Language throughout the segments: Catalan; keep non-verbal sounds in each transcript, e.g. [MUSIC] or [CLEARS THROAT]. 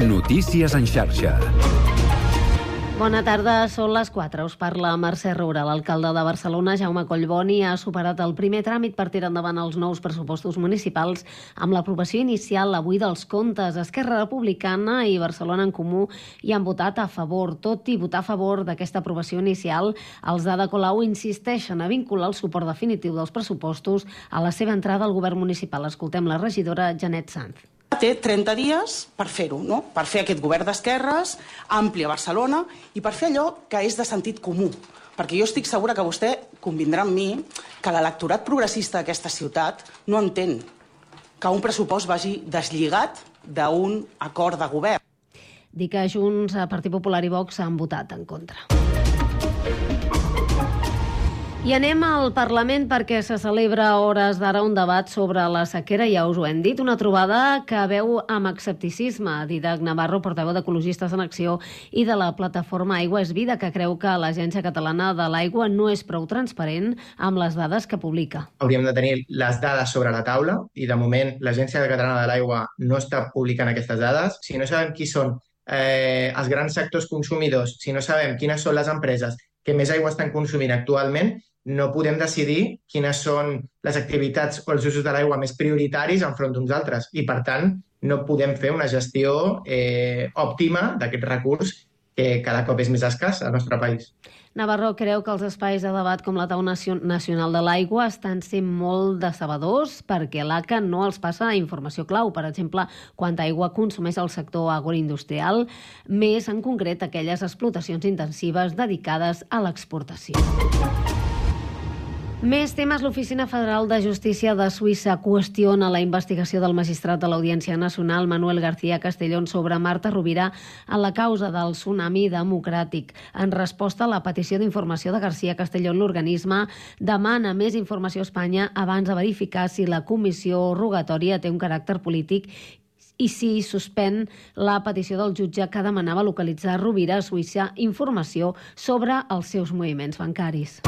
Notícies en xarxa. Bona tarda, són les 4. Us parla Mercè Roura. L'alcalde de Barcelona, Jaume Collboni, ha superat el primer tràmit per tirar endavant els nous pressupostos municipals amb l'aprovació inicial avui dels comptes. Esquerra Republicana i Barcelona en Comú hi han votat a favor. Tot i votar a favor d'aquesta aprovació inicial, els d'Ada Colau insisteixen a vincular el suport definitiu dels pressupostos a la seva entrada al govern municipal. Escoltem la regidora Janet Sanz té 30 dies per fer-ho, no? per fer aquest govern d'esquerres, ampli a Barcelona, i per fer allò que és de sentit comú. Perquè jo estic segura que vostè convindrà amb mi que l'electorat progressista d'aquesta ciutat no entén que un pressupost vagi deslligat d'un acord de govern. Dic que Junts, Partit Popular i Vox han votat en contra. I anem al Parlament perquè se celebra a hores d'ara un debat sobre la sequera, ja us ho hem dit, una trobada que veu amb escepticisme Didac Navarro, portaveu d'Ecologistes en Acció i de la plataforma Aigua és Vida, que creu que l'Agència Catalana de l'Aigua no és prou transparent amb les dades que publica. Hauríem de tenir les dades sobre la taula i de moment l'Agència Catalana de l'Aigua no està publicant aquestes dades. Si no sabem qui són eh, els grans sectors consumidors, si no sabem quines són les empreses que més aigua estan consumint actualment, no podem decidir quines són les activitats o els usos de l'aigua més prioritaris enfront d'uns altres i, per tant, no podem fer una gestió eh, òptima d'aquest recurs que cada cop és més escàs al nostre país. Navarro creu que els espais de debat com la Taula Nacional de l'Aigua estan sent molt decebedors perquè l'ACA no els passa informació clau, per exemple, quanta aigua consumeix el sector agroindustrial, més en concret aquelles explotacions intensives dedicades a l'exportació. Més temes. L'Oficina Federal de Justícia de Suïssa qüestiona la investigació del magistrat de l'Audiència Nacional, Manuel García Castellón, sobre Marta Rovira en la causa del tsunami democràtic. En resposta a la petició d'informació de García Castellón, l'organisme demana més informació a Espanya abans de verificar si la comissió rogatòria té un caràcter polític i si suspèn la petició del jutge que demanava localitzar Rovira a Suïssa informació sobre els seus moviments bancaris.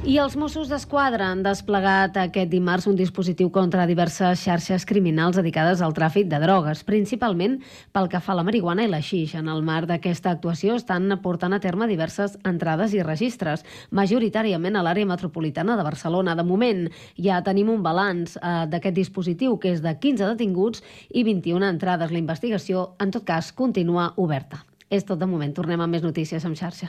I els Mossos d'Esquadra han desplegat aquest dimarts un dispositiu contra diverses xarxes criminals dedicades al tràfic de drogues, principalment pel que fa a la marihuana i la xix. En el marc d'aquesta actuació estan portant a terme diverses entrades i registres, majoritàriament a l'àrea metropolitana de Barcelona. De moment ja tenim un balanç eh, d'aquest dispositiu, que és de 15 detinguts i 21 entrades. La investigació, en tot cas, continua oberta. És tot de moment. Tornem amb més notícies en xarxa.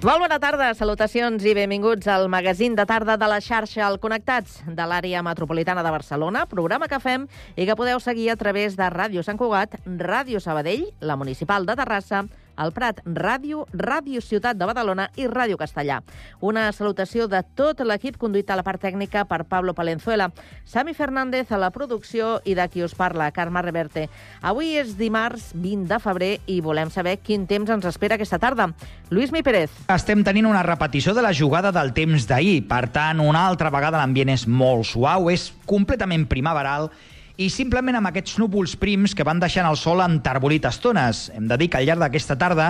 Molt bona tarda, salutacions i benvinguts al magazín de tarda de la xarxa al Connectats de l'àrea metropolitana de Barcelona, programa que fem i que podeu seguir a través de Ràdio Sant Cugat, Ràdio Sabadell, la Municipal de Terrassa, el Prat Ràdio, Ràdio Ciutat de Badalona i Ràdio Castellà. Una salutació de tot l'equip conduït a la part tècnica per Pablo Palenzuela, Sami Fernández a la producció i de qui us parla, Carme Reverte. Avui és dimarts 20 de febrer i volem saber quin temps ens espera aquesta tarda. Lluís Mi Pérez. Estem tenint una repetició de la jugada del temps d'ahir. Per tant, una altra vegada l'ambient és molt suau, és completament primaveral i simplement amb aquests núvols prims que van deixant el sol enterbolit estones. Hem de dir que al llarg d'aquesta tarda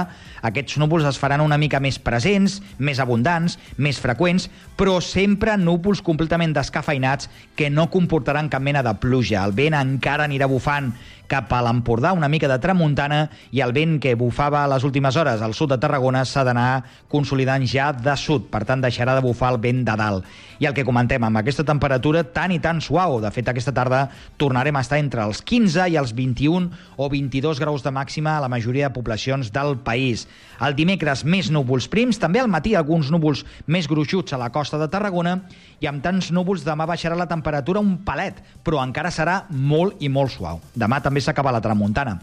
aquests núvols es faran una mica més presents, més abundants, més freqüents, però sempre núvols completament descafeinats que no comportaran cap mena de pluja. El vent encara anirà bufant cap a l'Empordà, una mica de tramuntana, i el vent que bufava a les últimes hores al sud de Tarragona s'ha d'anar consolidant ja de sud, per tant deixarà de bufar el vent de dalt. I el que comentem, amb aquesta temperatura tan i tan suau, de fet aquesta tarda tornarem a estar entre els 15 i els 21 o 22 graus de màxima a la majoria de poblacions del país. El dimecres més núvols prims, també al matí alguns núvols més gruixuts a la costa de Tarragona i amb tants núvols demà baixarà la temperatura un palet, però encara serà molt i molt suau. Demà també s'acaba la tramuntana.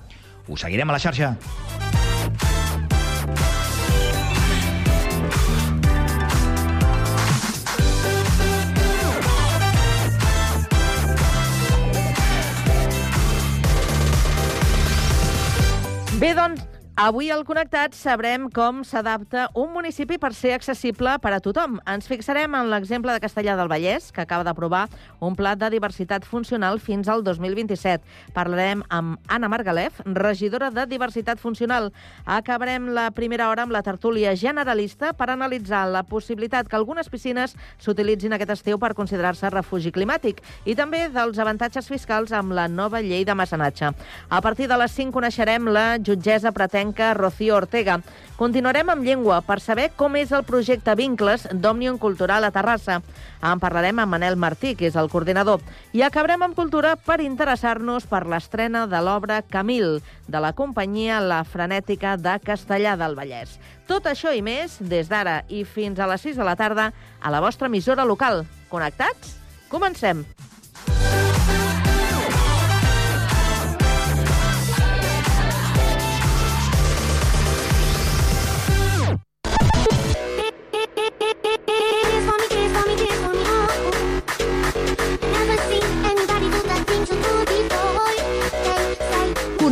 Us seguirem a la xarxa. Bé, doncs, Avui al Connectat sabrem com s'adapta un municipi per ser accessible per a tothom. Ens fixarem en l'exemple de Castellà del Vallès, que acaba d'aprovar un pla de diversitat funcional fins al 2027. Parlarem amb Anna Margalef, regidora de Diversitat Funcional. Acabarem la primera hora amb la tertúlia generalista per analitzar la possibilitat que algunes piscines s'utilitzin aquest estiu per considerar-se refugi climàtic i també dels avantatges fiscals amb la nova llei de mecenatge. A partir de les 5 coneixerem la jutgessa pretén castrenca Rocío Ortega. Continuarem amb llengua per saber com és el projecte Vincles d'Òmnium Cultural a Terrassa. En parlarem amb Manel Martí, que és el coordinador. I acabarem amb cultura per interessar-nos per l'estrena de l'obra Camil, de la companyia La Frenètica de Castellà del Vallès. Tot això i més des d'ara i fins a les 6 de la tarda a la vostra emissora local. Connectats? Comencem!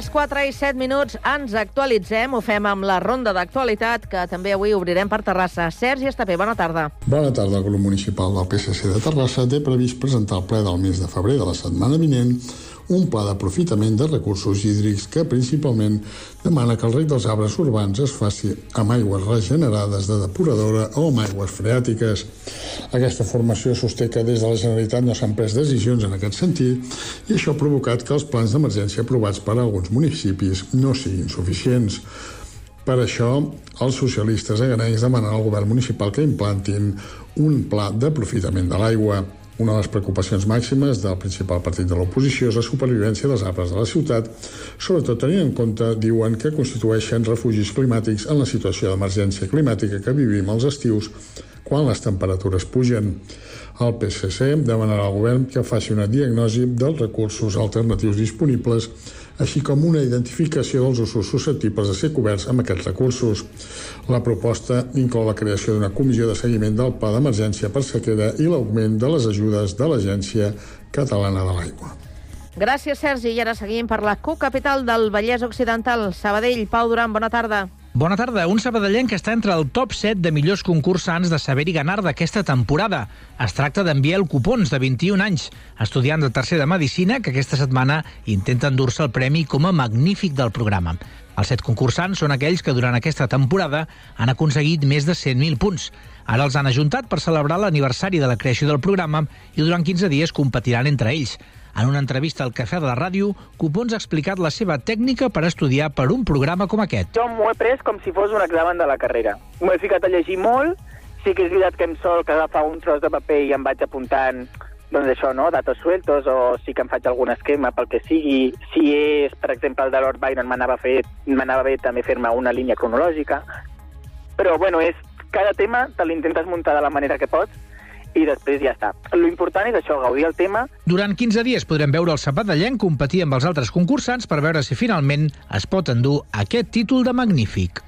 Les 4 i 7 minuts ens actualitzem, ho fem amb la ronda d'actualitat, que també avui obrirem per Terrassa. Sergi Estapé, bona tarda. Bona tarda. El grup municipal del PSC de Terrassa té previst presentar al ple del mes de febrer de la setmana vinent un pla d'aprofitament de recursos hídrics que principalment demana que el rec dels arbres urbans es faci amb aigües regenerades de depuradora o amb aigües freàtiques. Aquesta formació sosté que des de la Generalitat no s'han pres decisions en aquest sentit i això ha provocat que els plans d'emergència aprovats per alguns municipis no siguin suficients. Per això, els socialistes aganencs demanen al govern municipal que implantin un pla d'aprofitament de l'aigua. Una de les preocupacions màximes del principal partit de l'oposició és la supervivència dels arbres de la ciutat, sobretot tenint en compte, diuen, que constitueixen refugis climàtics en la situació d'emergència climàtica que vivim als estius quan les temperatures pugen. El PSC demanarà al govern que faci una diagnosi dels recursos alternatius disponibles així com una identificació dels usos susceptibles de ser coberts amb aquests recursos. La proposta inclou la creació d'una comissió de seguiment del pla d'emergència per sequera i l'augment de les ajudes de l'Agència Catalana de l'Aigua. Gràcies, Sergi. I ara seguim per la co-capital del Vallès Occidental, Sabadell. Pau Duran, bona tarda. Bona tarda. Un sabadellenc que està entre el top 7 de millors concursants de saber i ganar d'aquesta temporada. Es tracta d'en Biel Cupons, de 21 anys, estudiant de tercer de Medicina, que aquesta setmana intenta endur-se el premi com a magnífic del programa. Els set concursants són aquells que durant aquesta temporada han aconseguit més de 100.000 punts. Ara els han ajuntat per celebrar l'aniversari de la creació del programa i durant 15 dies competiran entre ells. En una entrevista al Cafè de la Ràdio, Cupons ha explicat la seva tècnica per estudiar per un programa com aquest. Jo m'ho he pres com si fos un examen de la carrera. M'ho he ficat a llegir molt, sí que és veritat que em sol que agafar un tros de paper i em vaig apuntant doncs això, no? datos sueltos, o sí que em faig algun esquema pel que sigui. Si és, per exemple, el de Lord Byron, m'anava bé també fer-me una línia cronològica. Però, bueno, és, cada tema te l'intentes muntar de la manera que pots i després ja està. Lo important és això, gaudir el tema. Durant 15 dies podrem veure el Sabadellenc competir amb els altres concursants per veure si finalment es pot endur aquest títol de magnífic.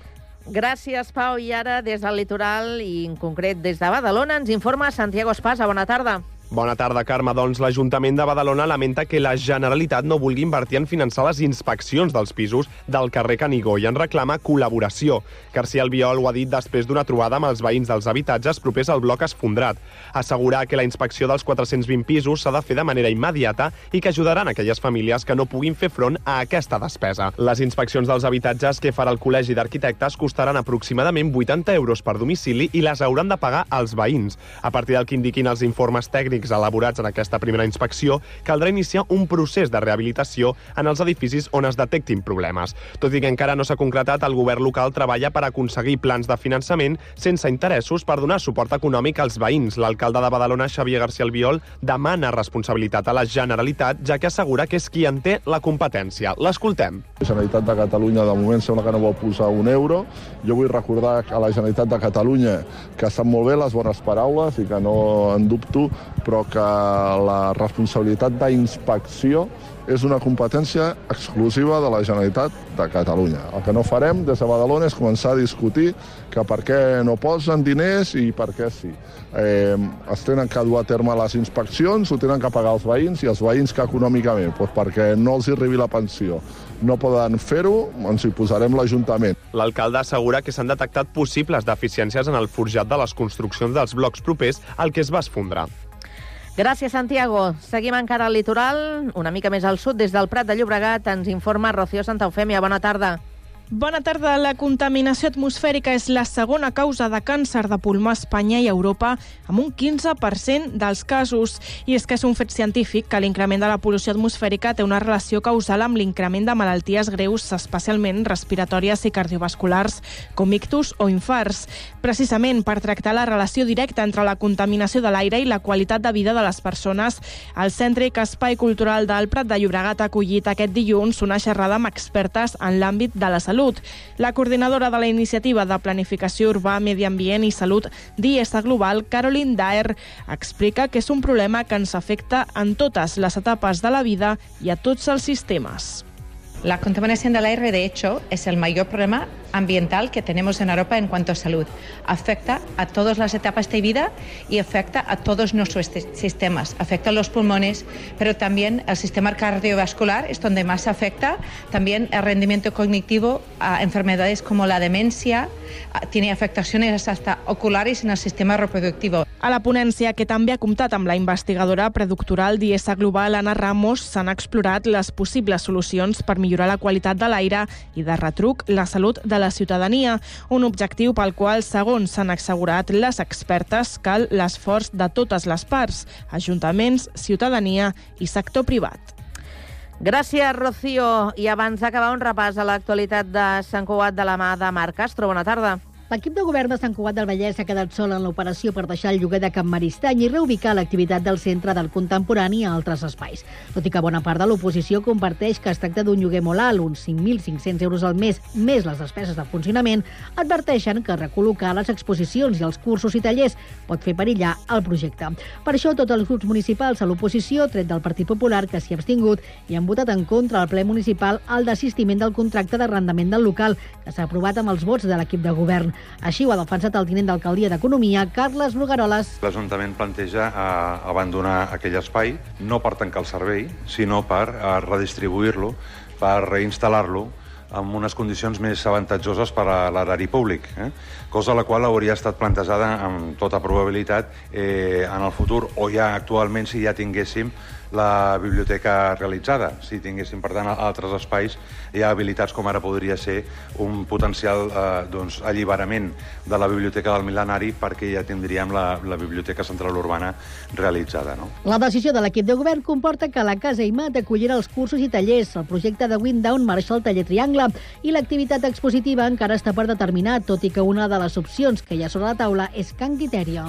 Gràcies, Pau. I ara, des del litoral i en concret des de Badalona, ens informa Santiago Espasa. Bona tarda. Bona tarda, Carme. Doncs l'Ajuntament de Badalona lamenta que la Generalitat no vulgui invertir en finançar les inspeccions dels pisos del carrer Canigó i en reclama col·laboració. García Albiol ho ha dit després d'una trobada amb els veïns dels habitatges propers al bloc esfondrat. Assegurar que la inspecció dels 420 pisos s'ha de fer de manera immediata i que ajudaran aquelles famílies que no puguin fer front a aquesta despesa. Les inspeccions dels habitatges que farà el Col·legi d'Arquitectes costaran aproximadament 80 euros per domicili i les hauran de pagar els veïns. A partir del que indiquin els informes tècnics tècnics elaborats en aquesta primera inspecció, caldrà iniciar un procés de rehabilitació en els edificis on es detectin problemes. Tot i que encara no s'ha concretat, el govern local treballa per aconseguir plans de finançament sense interessos per donar suport econòmic als veïns. L'alcalde de Badalona, Xavier García Albiol, demana responsabilitat a la Generalitat, ja que assegura que és qui en té la competència. L'escoltem. La Generalitat de Catalunya de moment sembla que no vol posar un euro. Jo vull recordar a la Generalitat de Catalunya que estan molt bé les bones paraules i que no en dubto, però que la responsabilitat d'inspecció és una competència exclusiva de la Generalitat de Catalunya. El que no farem des de Badalona és començar a discutir que per què no posen diners i per què sí. Eh, es tenen que dur a terme les inspeccions, ho tenen que pagar els veïns i els veïns que econòmicament, doncs perquè no els arribi la pensió no poden fer-ho, ens hi posarem l'Ajuntament. L'alcalde assegura que s'han detectat possibles deficiències en el forjat de les construccions dels blocs propers al que es va esfondrar. Gràcies, Santiago. Seguim encara al litoral, una mica més al sud, des del Prat de Llobregat. Ens informa Rocío Santa Eufèmia. Bona tarda. Bona tarda. La contaminació atmosfèrica és la segona causa de càncer de pulmó a Espanya i Europa, amb un 15% dels casos. I és que és un fet científic que l'increment de la pol·lució atmosfèrica té una relació causal amb l'increment de malalties greus, especialment respiratòries i cardiovasculars, com ictus o infarts. Precisament per tractar la relació directa entre la contaminació de l'aire i la qualitat de vida de les persones, el Cèntric Espai Cultural del Prat de Llobregat ha acollit aquest dilluns una xerrada amb expertes en l'àmbit de la salut Salut. La coordinadora de la iniciativa de planificació urbà, medi ambient i salut d'IESA Global, Caroline Daer, explica que és un problema que ens afecta en totes les etapes de la vida i a tots els sistemes. La contaminación del aire, de hecho, es el mayor problema ambiental que tenemos en Europa en cuanto a salud. Afecta a todas las etapas de vida y afecta a todos nuestros sistemas. Afecta a los pulmones, pero también el sistema cardiovascular es donde más afecta. También el rendimiento cognitivo a enfermedades como la demencia. Tiene afectaciones hasta oculares en el sistema reproductivo. A la ponència, que també ha comptat amb la investigadora predoctoral d'IESA Global, Anna Ramos, s'han explorat les possibles solucions per millorar la qualitat de l'aire i, de retruc, la salut de la ciutadania, un objectiu pel qual, segons s'han assegurat les expertes, cal l'esforç de totes les parts, ajuntaments, ciutadania i sector privat. Gràcies, Rocío. I abans d'acabar, un repàs a l'actualitat de Sant Cugat de la mà de Marc Castro. Bona tarda. L'equip de govern de Sant Cugat del Vallès ha quedat sol en l'operació per deixar el lloguer de Can Maristany i reubicar l'activitat del centre del contemporani a altres espais. Tot i que bona part de l'oposició comparteix que es tracta d'un lloguer molt alt, uns 5.500 euros al mes, més les despeses de funcionament, adverteixen que recol·locar les exposicions i els cursos i tallers pot fer perillar el projecte. Per això, tots els grups municipals a l'oposició, tret del Partit Popular, que s'hi ha abstingut, i han votat en contra al ple municipal el desistiment del contracte d'arrendament del local, que s'ha aprovat amb els vots de l'equip de govern. Així ho ha defensat el tinent d'alcaldia d'Economia, Carles Brugaroles. L'Ajuntament planteja eh, abandonar aquell espai, no per tancar el servei, sinó per eh, redistribuir-lo, per reinstal·lar-lo amb unes condicions més avantatjoses per a l'erari públic, eh? cosa la qual hauria estat plantejada amb tota probabilitat eh, en el futur o ja actualment si ja tinguéssim la biblioteca realitzada. Si tinguéssim, per tant, altres espais ja habilitats com ara podria ser un potencial eh, doncs, alliberament de la biblioteca del mil·lenari perquè ja tindríem la, la biblioteca central urbana realitzada. No? La decisió de l'equip de govern comporta que la Casa IMAT acollirà els cursos i tallers, el projecte de Windown marxa al taller Triangle i l'activitat expositiva encara està per determinar, tot i que una de les opcions que hi ha sobre la taula és Can Quiterio.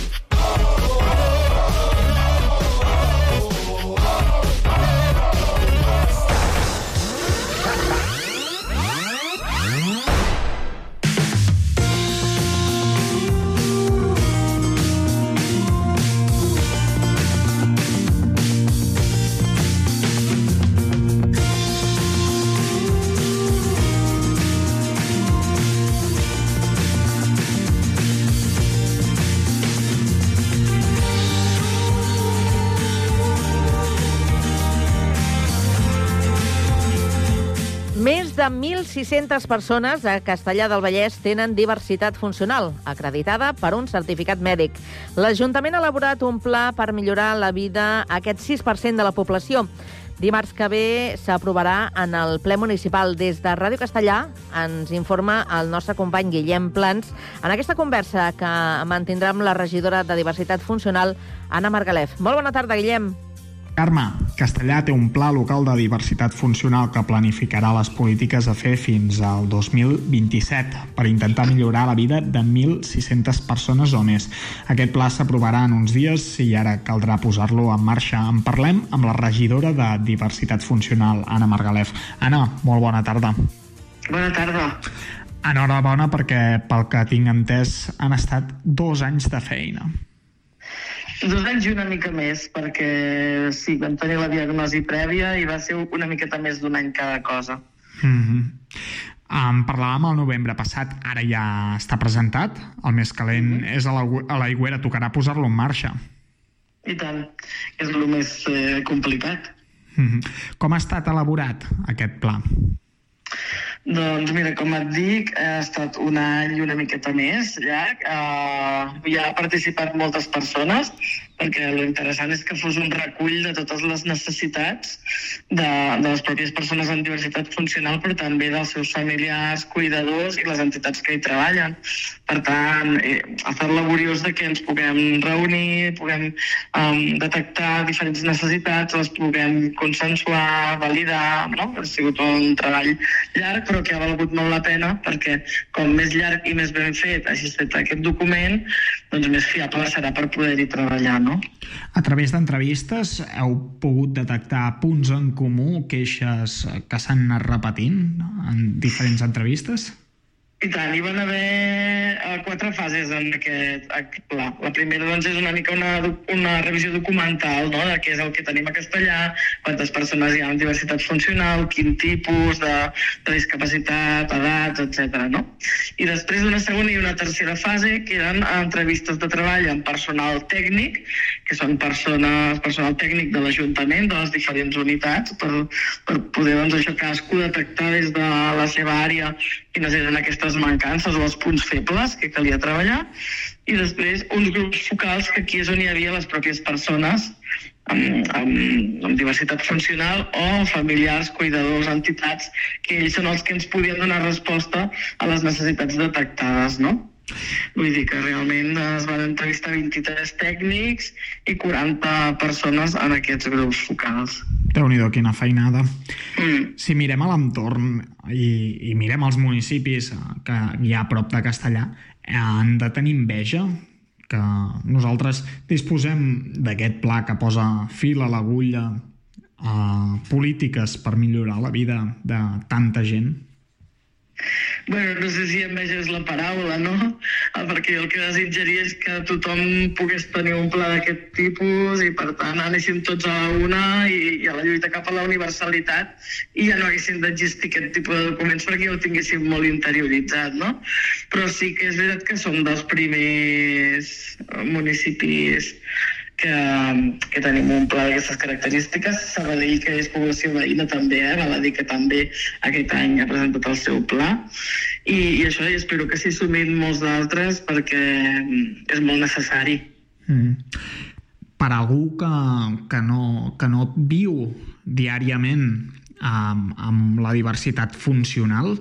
1.600 persones a Castellà del Vallès tenen diversitat funcional, acreditada per un certificat mèdic. L'Ajuntament ha elaborat un pla per millorar la vida a aquest 6% de la població. Dimarts que ve s'aprovarà en el ple municipal. Des de Ràdio Castellà ens informa el nostre company Guillem Plans en aquesta conversa que mantindrà amb la regidora de Diversitat Funcional, Anna Margalef. Molt bona tarda, Guillem. Carme, Castellà té un pla local de diversitat funcional que planificarà les polítiques a fer fins al 2027 per intentar millorar la vida de 1.600 persones o més. Aquest pla s'aprovarà en uns dies i ara caldrà posar-lo en marxa. En parlem amb la regidora de Diversitat Funcional, Anna Margalef. Anna, molt bona tarda. Bona tarda. Enhorabona perquè, pel que tinc entès, han estat dos anys de feina. Dos anys i una mica més, perquè sí, vam tenir la diagnosi prèvia i va ser una miqueta més d'un any cada cosa. Mm -hmm. Um, parlàvem el novembre passat, ara ja està presentat, el més calent mm -hmm. és a la, a la Higuera, tocarà posar-lo en marxa. I tant, és el més eh, complicat. Mm -hmm. Com ha estat elaborat aquest pla? Doncs mira, com et dic, ha estat un any i una miqueta més llarg. Uh, hi ha participat moltes persones, perquè l'interessant és que fos un recull de totes les necessitats de, de les pròpies persones amb diversitat funcional, però també dels seus familiars, cuidadors i les entitats que hi treballen. Per tant, eh, ha estat laboriós de que ens puguem reunir, puguem um, detectar diferents necessitats, les puguem consensuar, validar, no? Ha sigut un treball llarg, però que ha valgut molt la pena, perquè com més llarg i més ben fet hagi estat aquest document, doncs més fiable serà per poder-hi treballar, no? A través d'entrevistes heu pogut detectar punts en comú, queixes que s'han anat repetint en diferents entrevistes? I tant, hi van haver uh, quatre fases en aquest, aquest pla. La primera doncs, és una mica una, una revisió documental no? de què és el que tenim a castellà, quantes persones hi ha amb diversitat funcional, quin tipus de, de discapacitat, edats, etc. No? I després una segona i una tercera fase que eren entrevistes de treball amb personal tècnic, que són persones, personal tècnic de l'Ajuntament, de les diferents unitats, per, per poder doncs, això cadascú detectar des de la seva àrea quines eren aquestes mancances o els punts febles que calia treballar, i després uns grups focals que aquí és on hi havia les pròpies persones amb, amb, amb diversitat funcional o familiars, cuidadors, entitats, que ells són els que ens podien donar resposta a les necessitats detectades, no? Vull dir que realment es van entrevistar 23 tècnics i 40 persones en aquests grups focals. Déu nhi quina feinada. Mm. Si mirem a l'entorn i, i mirem els municipis que hi ha a prop de Castellà, han de tenir enveja que nosaltres disposem d'aquest pla que posa fil a l'agulla a polítiques per millorar la vida de tanta gent? Bueno, no sé si enveja és la paraula, no? Ah, Perquè el que desitjaria és que tothom pogués tenir un pla d'aquest tipus i, per tant, anéssim tots a una i, i a la lluita cap a la universalitat i ja no haguessin d'existir aquest tipus de documents perquè ja ho tinguéssim molt interioritzat, no? Però sí que és veritat que som dels primers municipis que, que tenim un pla d'aquestes característiques. Sabadell, que és població veïna també, eh? val a dir que també aquest any ha presentat el seu pla. I, i això, i espero que s'hi sumin molts d'altres perquè és molt necessari. Mm. Per algú que, que, no, que no viu diàriament amb, amb la diversitat funcional,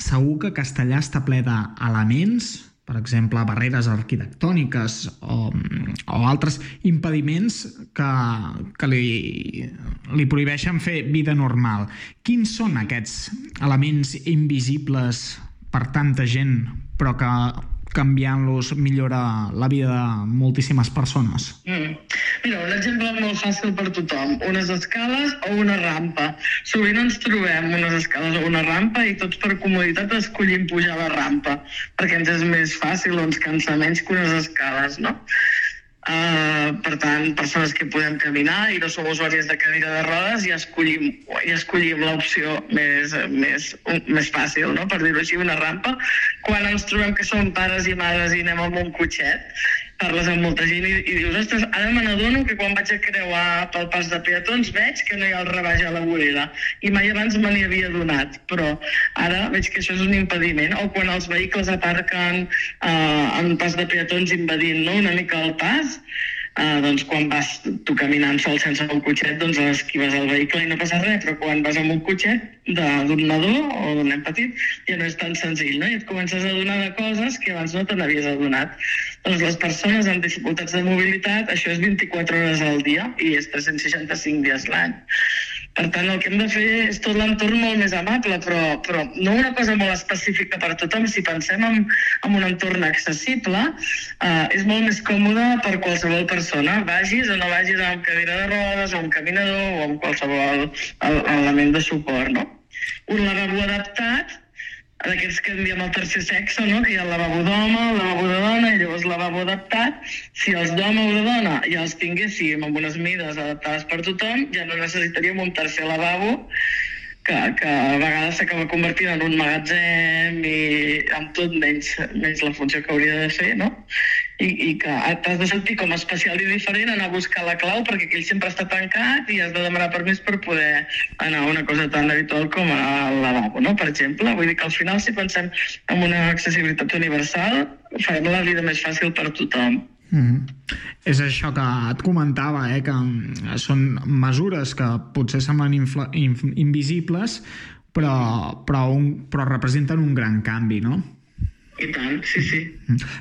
segur que Castellà està ple d'elements per exemple, barreres arquitectòniques o, o altres impediments que, que li, li prohibeixen fer vida normal. Quins són aquests elements invisibles per tanta gent, però que canviant-los millora la vida de moltíssimes persones? Mm. Mira, un exemple molt fàcil per tothom. Unes escales o una rampa. Sovint ens trobem unes escales o una rampa i tots per comoditat escollim pujar la rampa, perquè ens és més fàcil o ens cansa menys que unes escales, no? Uh, per tant, persones que podem caminar i no som usuàries de cadira de rodes i escollim, i escollim l'opció més, més, més fàcil, no? per dir-ho així, una rampa. Quan ens trobem que som pares i mares i anem amb un cotxet, parles amb molta gent i, i dius, ostres, ara me n'adono que quan vaig a creuar pel pas de peatons veig que no hi ha el rebaix a la vorera i mai abans me n'hi havia donat, però ara veig que això és un impediment. O quan els vehicles aparquen eh, en pas de peatons invadint no? una mica el pas, eh, doncs quan vas tu caminant sol sense un cotxet, doncs esquives el vehicle i no passa res, però quan vas amb un cotxet d'un nadó o d'un nen petit ja no és tan senzill, no? I et comences a donar de coses que abans no te n'havies adonat. Doncs les persones amb dificultats de mobilitat, això és 24 hores al dia i és 365 dies l'any. Per tant, el que hem de fer és tot l'entorn molt més amable, però, però no una cosa molt específica per a tothom. Si pensem en, en un entorn accessible, eh, és molt més còmode per qualsevol persona. Vagis o no vagis amb cadira de rodes o amb caminador o amb qualsevol element de suport, no? Un lavabo adaptat d'aquests que en diem el tercer sexe, no? que hi ha el lavabo d'home, el lavabo de dona i llavors el lavabo adaptat. Si els d'home o de dona ja els tinguéssim amb unes mides adaptades per tothom, ja no necessitaríem un tercer lavabo que, que a vegades s'acaba convertint en un magatzem i amb tot menys, menys la funció que hauria de fer, no? I, i que t'has de sentir com a especial i diferent anar a buscar la clau perquè aquell sempre està tancat i has de demanar permís per poder anar a una cosa tan habitual com al lavabo, no? Per exemple, vull dir que al final si pensem en una accessibilitat universal farem la vida més fàcil per tothom. Mm -hmm. És això que et comentava, eh, que mm, són mesures que potser semblen invisibles, però, però, un, però representen un gran canvi, no? I tant, sí, sí.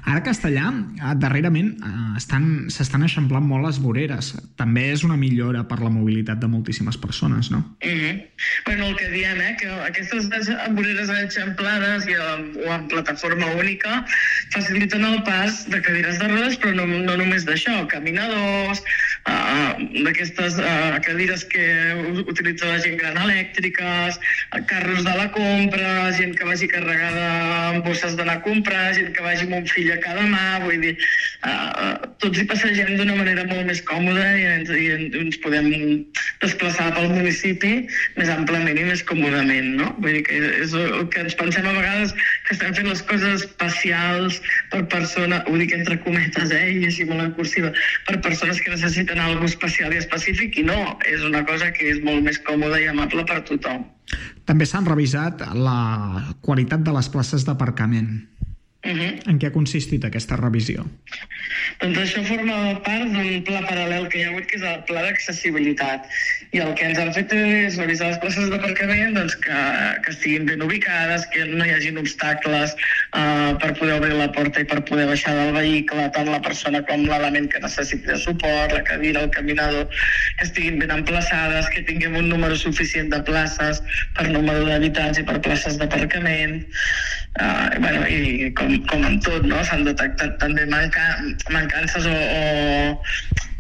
Ara a Castellà, eh, darrerament, eh, estan s'estan eixamplant molt les voreres. També és una millora per la mobilitat de moltíssimes persones, no? Mm -hmm. Bueno, el que diem, eh, que aquestes voreres eixamplades i amb, o en plataforma única faciliten el pas de cadires de rodes, però no, no només d'això, caminadors, uh, d'aquestes uh, cadires que utilitza la gent gran elèctriques, carros de la compra, gent que vagi carregada amb bosses d'anar comprar, gent que vagi amb un fill a cada mà, vull dir, uh, tots hi passegem d'una manera molt més còmoda i ens, i ens podem desplaçar pel municipi més amplament i més còmodament, no? Vull dir que és el que ens pensem a vegades que estem fent les coses especials per persona, ho dic entre cometes, eh, i així molt en cursiva, per persones que necessiten alguna especial i específic i no, és una cosa que és molt més còmoda i amable per tothom. També s'han revisat la qualitat de les places d'aparcament. Uh -huh. En què ha consistit aquesta revisió? Doncs això forma part d'un pla paral·lel que hi ha hagut, que és el pla d'accessibilitat. I el que ens han fet és revisar les places d'aparcament doncs, que, que estiguin ben ubicades, que no hi hagin obstacles uh, per poder obrir la porta i per poder baixar del vehicle, tant la persona com l'element que necessiti de suport, la cadira, el caminador, que estiguin ben emplaçades, que tinguem un número suficient de places per número d'habitants i per places d'aparcament. Uh, bueno, I com com en tot, no? s'han detectat també manca, mancances o, o,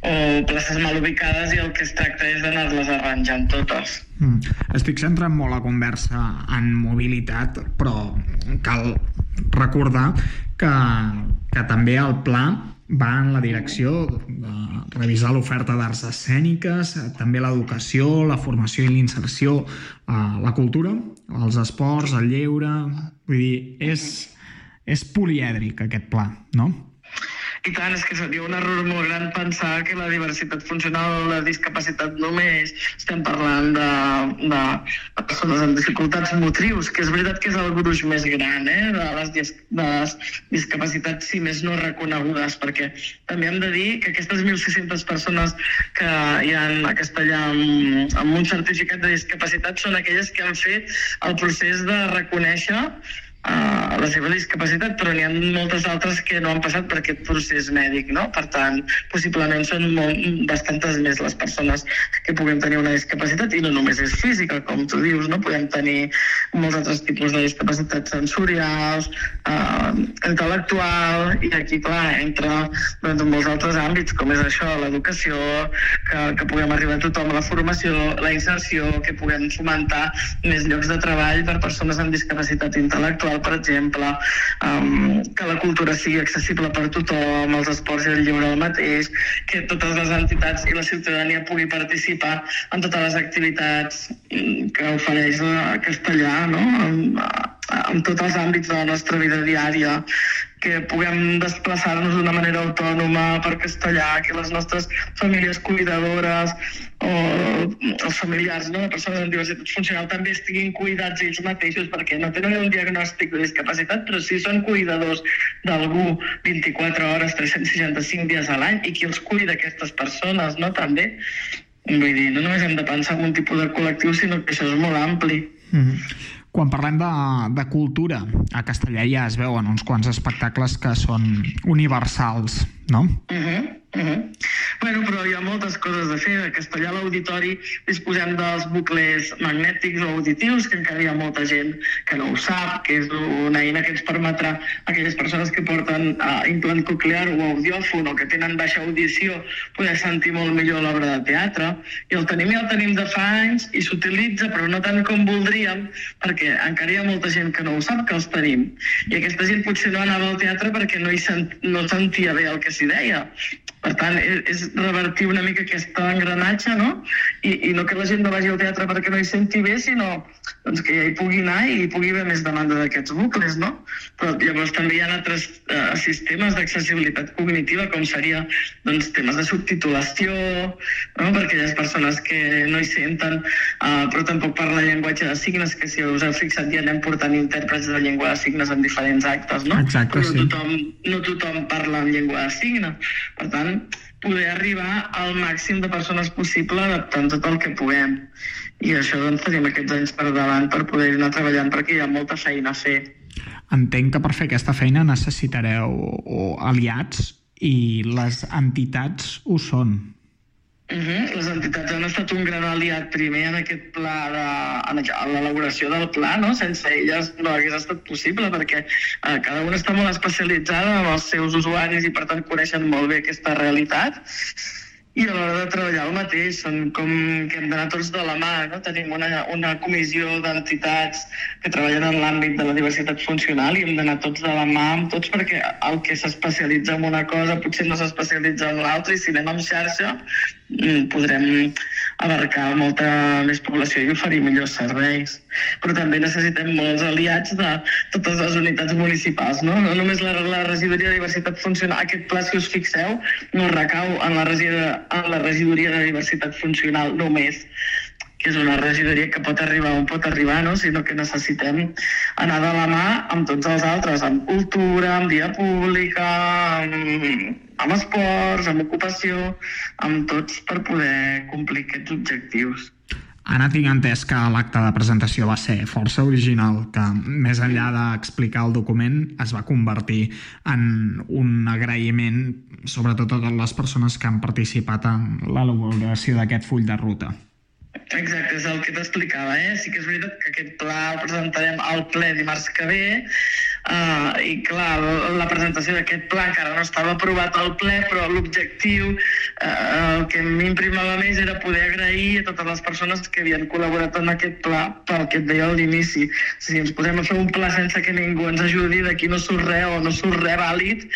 o places mal ubicades i el que es tracta és d'anar-les arranjant totes. Mm. Estic centrant molt la conversa en mobilitat, però cal recordar que, que també el pla va en la direcció de revisar l'oferta d'arts escèniques, també l'educació, la formació i l'inserció, la cultura, els esports, el lleure... Vull dir, és, és polièdric aquest pla, no? I tant, és que seria un error molt gran pensar que la diversitat funcional la discapacitat només estem parlant de, de persones amb dificultats motrius, que és veritat que és el gruix més gran eh, de, les, de les discapacitats, si més no reconegudes, perquè també hem de dir que aquestes 1.600 persones que hi ha a Castellà amb, amb un certificat de discapacitat són aquelles que han fet el procés de reconèixer uh, la seva discapacitat, però n'hi ha moltes altres que no han passat per aquest procés mèdic, no? Per tant, possiblement són molt, bastantes més les persones que puguem tenir una discapacitat, i no només és física, com tu dius, no? Podem tenir molts altres tipus de discapacitats sensorials, uh, intel·lectual, i aquí, clar, entra doncs, molts altres àmbits, com és això, l'educació, que, que puguem arribar a tothom, la formació, la inserció, que puguem fomentar més llocs de treball per persones amb discapacitat intel·lectual, per exemple, um, que la cultura sigui accessible per tothom, els esports i el lleure el mateix, que totes les entitats i la ciutadania pugui participar en totes les activitats que ofereix Castellà, no? en, en tots els àmbits de la nostra vida diària, que puguem desplaçar-nos d'una manera autònoma per castellà, que les nostres famílies cuidadores o els familiars no, de persones amb diversitat funcional també estiguin cuidats ells mateixos perquè no tenen un diagnòstic de discapacitat però sí són cuidadors d'algú 24 hores, 365 dies a l'any i qui els cuida aquestes persones no, també. Vull dir, no només hem de pensar en un tipus de col·lectiu sinó que això és molt ampli. Mm -hmm. Quan parlem de, de cultura, a Castellà ja es veuen uns quants espectacles que són universals, no? Uh -huh, uh -huh. Bueno, però hi ha moltes coses a fer. A Castellà, a l'auditori, disposem dels bucles magnètics o auditius, que encara hi ha molta gent que no ho sap, que és una eina que ens permetrà a aquelles persones que porten uh, implant coclear o audiòfon o que tenen baixa audició poder sentir molt millor l'obra de teatre. I el tenim i el tenim de fa anys i s'utilitza, però no tant com voldríem, perquè encara hi ha molta gent que no ho sap que els tenim. I aquesta gent potser no anava al teatre perquè no, hi sent, no sentia bé el que s'hi deia. Per tant, és, és revertir una mica aquest engranatge, no? I, I no que la gent no vagi al teatre perquè no hi senti bé, sinó doncs, que ja hi pugui anar i hi pugui haver més demanda d'aquests bucles, no? Però llavors també hi ha altres eh, sistemes d'accessibilitat cognitiva, com seria doncs, temes de subtitulació, no? per aquelles persones que no hi senten, eh, però tampoc parlen llenguatge de signes, que si us heu fixat ja anem portant intèrprets de llengua de signes en diferents actes, no? Exacte, però no sí. tothom, no tothom parla en llengua de signes. Per tant, poder arribar al màxim de persones possible adaptant tot el que puguem. I això doncs tenim aquests anys per davant per poder anar treballant perquè hi ha molta feina a fer. Entenc que per fer aquesta feina necessitareu o aliats i les entitats ho són. Uh -huh. Les entitats han estat un gran aliat primer en aquest pla, de, en l'elaboració del pla, no? Sense elles no hagués estat possible perquè eh, cada una està molt especialitzada amb els seus usuaris i per tant coneixen molt bé aquesta realitat i a l'hora de treballar el mateix, són com que hem d'anar tots de la mà, no? Tenim una, una comissió d'entitats que treballen en l'àmbit de la diversitat funcional i hem d'anar tots de la mà amb tots perquè el que s'especialitza en una cosa potser no s'especialitza en l'altra i si anem en xarxa podrem abarcar molta més població i oferir millors serveis. Però també necessitem molts aliats de totes les unitats municipals, no? No només la, la regidoria de diversitat funcional. Aquest pla, si us fixeu, no recau en la, regidoria, en la regidoria de diversitat funcional només que és una regidoria que pot arribar on pot arribar, no? sinó que necessitem anar de la mà amb tots els altres, amb cultura, amb via pública, amb, amb esports, amb ocupació, amb tots per poder complir aquests objectius. Anna, tinc entès que l'acte de presentació va ser força original, que més enllà d'explicar el document es va convertir en un agraïment sobretot a totes les persones que han participat en l'elaboració d'aquest full de ruta. Exacte, és el que t'explicava, eh? Sí que és veritat que aquest pla el presentarem al ple dimarts que ve uh, i clar, la presentació d'aquest pla encara no estava aprovat al ple, però l'objectiu, uh, el que m'imprimava més era poder agrair a totes les persones que havien col·laborat en aquest pla pel que et deia a l'inici. Si ens posem a fer un pla sense que ningú ens ajudi, d'aquí no surt res o no surt res vàlid,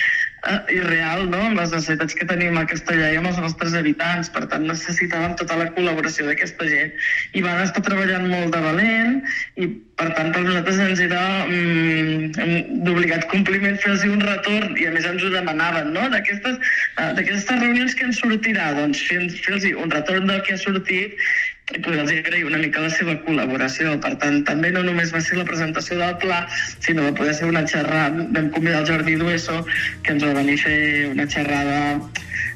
eh, irreal, no?, amb les necessitats que tenim a Castellà i amb els nostres habitants. Per tant, necessitàvem tota la col·laboració d'aquesta gent. I van estar treballant molt de valent i, per tant, per nosaltres ens era mm, d'obligat compliment fer-los un retorn i, a més, ens ho demanaven, no?, d'aquestes eh, reunions que en sortirà, doncs fer-los fer un retorn del que ha sortit i poder-los agrair una mica la seva col·laboració. Per tant, també no només va ser la presentació del pla, sinó va poder ser una xerrada, vam convidar el Jordi Dueso, que ens va venir a fer una xerrada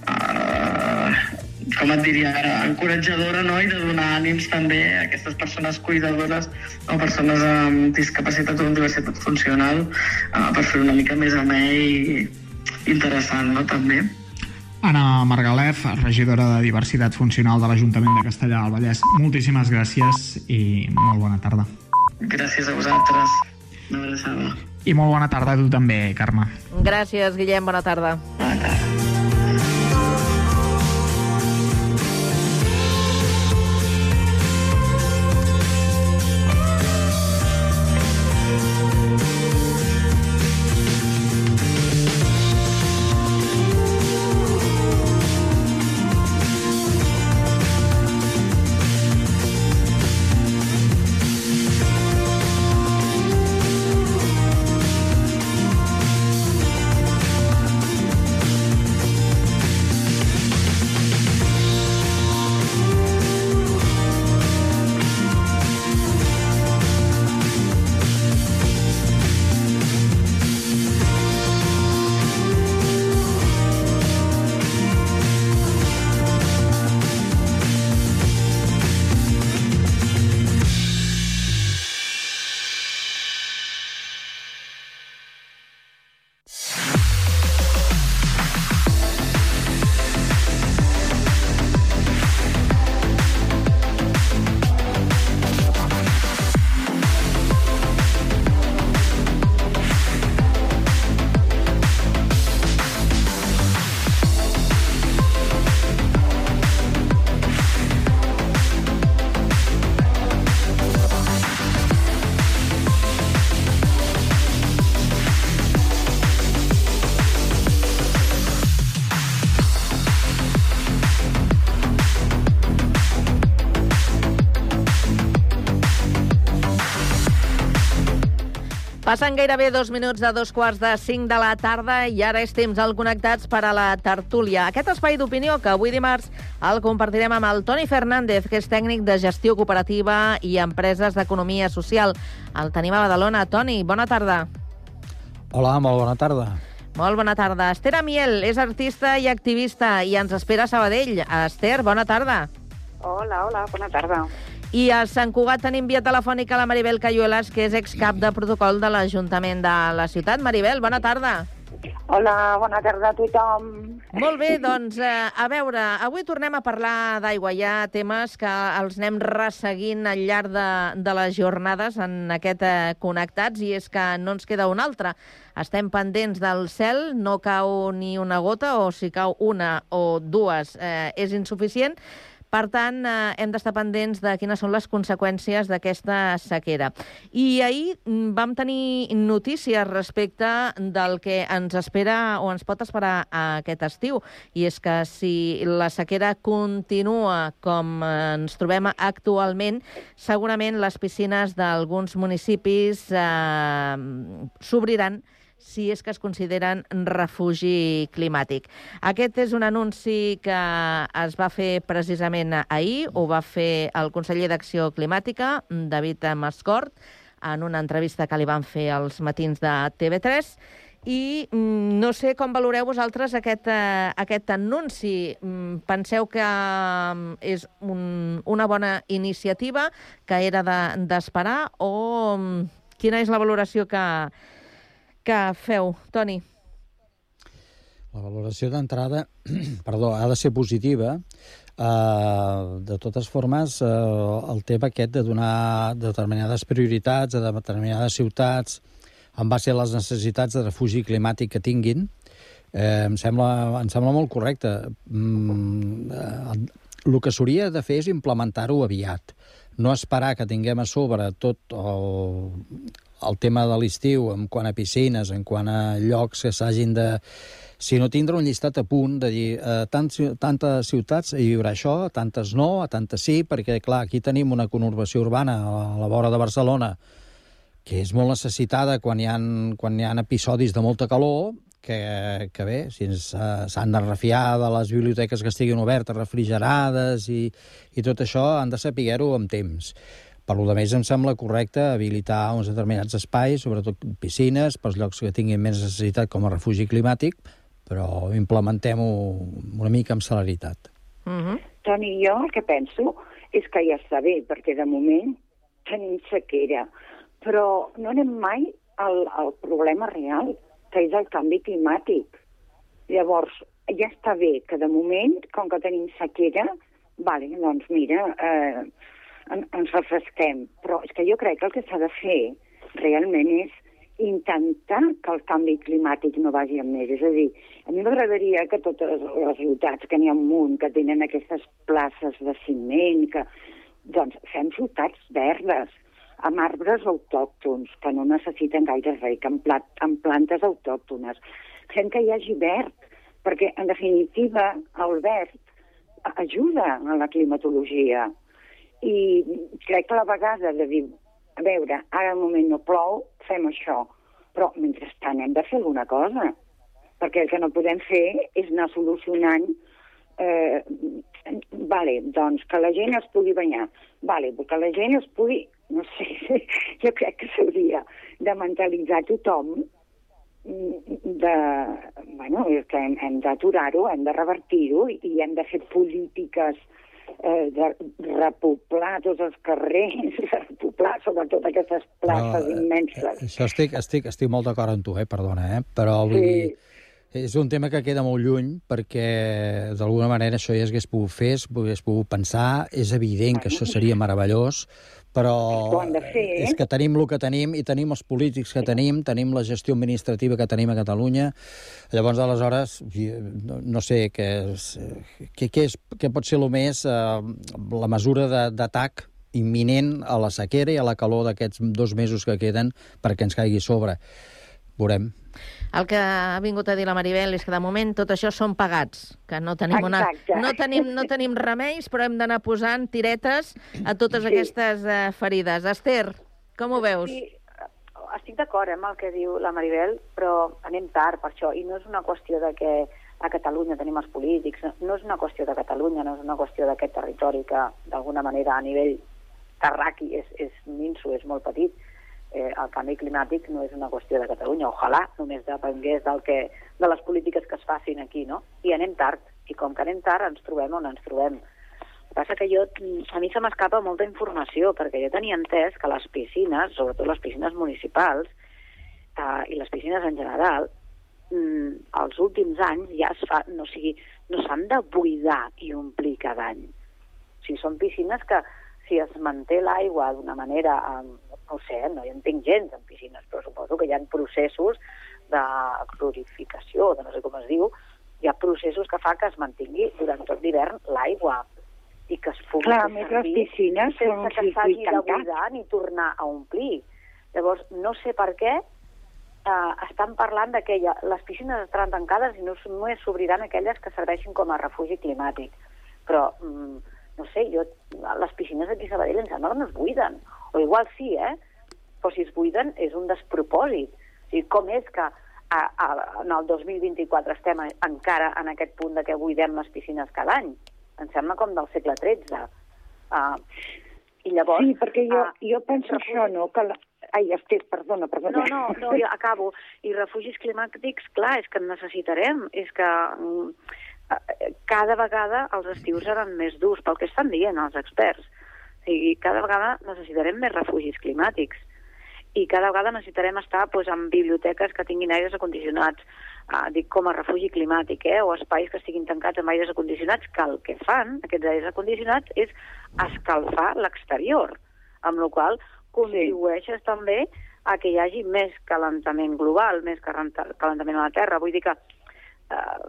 eh, com et diria ara, encoratjadora no? i de donar ànims també a aquestes persones cuidadores o persones amb discapacitat o amb diversitat funcional eh, per fer una mica més amè i interessant, no?, també. Anna Margalef, regidora de Diversitat Funcional de l'Ajuntament de Castellà del Vallès, moltíssimes gràcies i molt bona tarda. Gràcies a vosaltres. Una abraçada. I molt bona tarda a tu també, Carme. Gràcies, Guillem. Bona tarda. Bona tarda. Passen gairebé dos minuts de dos quarts de cinc de la tarda i ara és temps al Connectats per a la tertúlia. Aquest espai d'opinió que avui dimarts el compartirem amb el Toni Fernández, que és tècnic de gestió cooperativa i empreses d'economia social. El tenim a Badalona. Toni, bona tarda. Hola, molt bona tarda. Molt bona tarda. Esther Amiel és artista i activista i ens espera a Sabadell. Esther, bona tarda. Hola, hola, bona tarda. I a Sant Cugat tenim via telefònica la Maribel Cayuelas, que és excap de protocol de l'Ajuntament de la ciutat. Maribel, bona tarda. Hola, bona tarda a tothom. Molt bé, doncs, eh, a veure, avui tornem a parlar d'aigua. Hi ha temes que els anem resseguint al llarg de, de les jornades en aquest eh, Connectats, i és que no ens queda un altre. Estem pendents del cel, no cau ni una gota, o si cau una o dues eh, és insuficient, per tant, eh, hem d'estar pendents de quines són les conseqüències d'aquesta sequera. I ahir mm, vam tenir notícies respecte del que ens espera o ens pot esperar aquest estiu. I és que si la sequera continua com ens trobem actualment, segurament les piscines d'alguns municipis eh, s'obriran si és que es consideren refugi climàtic. Aquest és un anunci que es va fer precisament ahir, ho va fer el conseller d'Acció Climàtica, David Mascort, en una entrevista que li van fer als matins de TV3, i mm, no sé com valoreu vosaltres aquest, eh, aquest anunci. Mm, penseu que mm, és un, una bona iniciativa, que era d'esperar, de, o quina és la valoració que, que feu, Toni? La valoració d'entrada, [CLEARS THROAT] perdó, ha de ser positiva. Uh, de totes formes, uh, el tema aquest de donar determinades prioritats a determinades ciutats en base a les necessitats de refugi climàtic que tinguin, eh, em, sembla, em sembla molt correcte. Mm, eh, el que s'hauria de fer és implementar-ho aviat. No esperar que tinguem a sobre tot el, el tema de l'estiu, en quant a piscines, en quant a llocs que s'hagin de sinó tindre un llistat a punt de dir eh, tant, tantes ciutats hi haurà això, tantes no, a tantes sí, perquè, clar, aquí tenim una conurbació urbana a la vora de Barcelona que és molt necessitada quan hi ha, quan hi ha episodis de molta calor, que, que bé, si s'han de refiar de les biblioteques que estiguin obertes, refrigerades i, i tot això, han de saber-ho amb temps. Per lo més em sembla correcte habilitar uns determinats espais, sobretot piscines, pels llocs que tinguin més necessitat com a refugi climàtic, però implementem-ho una mica amb celeritat. Uh -huh. Toni, jo el que penso és que ja està bé, perquè de moment tenim sequera, però no anem mai al, al problema real, que és el canvi climàtic. Llavors, ja està bé que de moment, com que tenim sequera, vale, doncs mira, eh, en, ens refresquem. Però és que jo crec que el que s'ha de fer realment és intentar que el canvi climàtic no vagi amb més. És a dir, a mi m'agradaria que totes les ciutats, que n'hi ha un munt, que tenen aquestes places de ciment, que, doncs fem ciutats verdes, amb arbres autòctons, que no necessiten gaire que amb, plat, amb plantes autòctones. Fem que hi hagi verd, perquè, en definitiva, el verd ajuda a la climatologia. I crec que la vegada de dir, a veure, ara al moment no plou, fem això, però mentrestant hem de fer alguna cosa, perquè el que no podem fer és anar solucionant eh, vale, doncs que la gent es pugui banyar, vale, que la gent es pugui no sé, [LAUGHS] jo crec que s'hauria de mentalitzar tothom de, bueno, que hem, hem d'aturar-ho, hem de revertir-ho i hem de fer polítiques eh, de repoblar tots els carrers, [LAUGHS] repoblar sobretot aquestes places no, immenses. Eh, això estic, estic, estic molt d'acord amb tu, eh? perdona, eh? però vull sí. dir, és un tema que queda molt lluny perquè d'alguna manera això ja s'hagués pogut fer, s'hagués pogut pensar, és evident que això seria meravellós, però fer, eh? és que tenim el que tenim i tenim els polítics que tenim, tenim la gestió administrativa que tenim a Catalunya. Llavors, aleshores, no sé què, és, què, què, és, què pot ser el més eh, la mesura d'atac imminent a la sequera i a la calor d'aquests dos mesos que queden perquè ens caigui sobre. Veurem. El que ha vingut a dir la Maribel és que de moment tot això són pagats, que no tenim, una, no tenim, no tenim remeis, però hem d'anar posant tiretes a totes sí. aquestes uh, ferides. Esther, com ho veus? Sí, estic d'acord amb el que diu la Maribel, però anem tard per això, i no és una qüestió de que a Catalunya tenim els polítics, no, no és una qüestió de Catalunya, no és una qüestió d'aquest territori que d'alguna manera a nivell terraqui és, és minso, és molt petit, eh, el canvi climàtic no és una qüestió de Catalunya. Ojalà només depengués del que, de les polítiques que es facin aquí, no? I anem tard. I com que anem tard, ens trobem on ens trobem. El que passa que jo, a mi se m'escapa molta informació, perquè jo tenia entès que les piscines, sobretot les piscines municipals, eh, i les piscines en general, mm, els últims anys ja es fa, no, sigui, no s'han de buidar i omplir cada any. O sigui, són piscines que si es manté l'aigua d'una manera eh, no sé, no hi entenc gens en piscines, però suposo que hi ha processos de clorificació, de no sé com es diu, hi ha processos que fa que es mantingui durant tot l'hivern l'aigua i que es pugui Clar, servir les piscines sense que s'hagi de buidar ni tornar a omplir. Llavors, no sé per què eh, estan parlant de que ja, les piscines estaran tancades i no només s'obriran aquelles que serveixin com a refugi climàtic. Però, mm, no sé, jo, les piscines aquí a Sabadell em sembla que no es buiden o igual sí, eh? Però si es buiden és un despropòsit. O sigui, com és que a, a, en el 2024 estem encara en aquest punt de que buidem les piscines cada any? Em sembla com del segle XIII. Uh, I llavors... Sí, perquè jo, uh, jo penso refugis... això, no? Que la... Ai, estic, perdona, perdona. No, no, no, jo acabo. I refugis climàtics, clar, és que en necessitarem. És que mm, cada vegada els estius seran més durs, pel que estan dient els experts. O sigui, cada vegada necessitarem més refugis climàtics i cada vegada necessitarem estar doncs, en biblioteques que tinguin aires acondicionats, eh, dic com a refugi climàtic, eh, o espais que estiguin tancats amb aires acondicionats, que el que fan, aquests aires acondicionats, és escalfar l'exterior, amb la qual contribueixes sí. també a que hi hagi més calentament global, més calentament a la Terra. Vull dir que eh,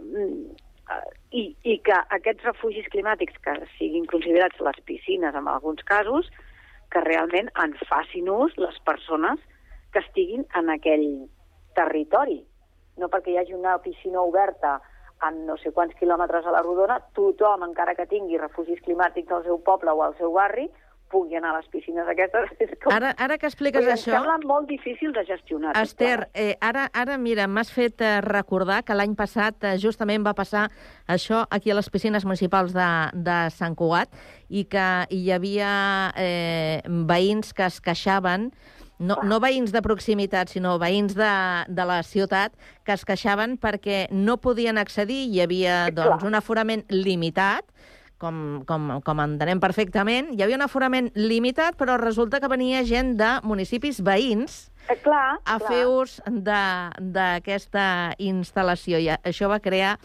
i, i que aquests refugis climàtics que siguin considerats les piscines en alguns casos, que realment en facin ús les persones que estiguin en aquell territori. no perquè hi hagi una piscina oberta en no sé quants quilòmetres a la rodona, tothom, encara que tingui refugis climàtics al seu poble o al seu barri, pugui anar a les piscines aquestes. [LAUGHS] Com... Ara, ara que expliques Vull dir, això... Em sembla molt difícil de gestionar. Esther, eh, ara, ara mira, m'has fet eh, recordar que l'any passat eh, justament va passar això aquí a les piscines municipals de, de Sant Cugat i que hi havia eh, veïns que es queixaven no, no veïns de proximitat, sinó veïns de, de la ciutat que es queixaven perquè no podien accedir, hi havia doncs, un aforament limitat, com, com, com entenem perfectament, hi havia un aforament limitat, però resulta que venia gent de municipis veïns Eh, clar, a clar. fer ús d'aquesta instal·lació. I això va crear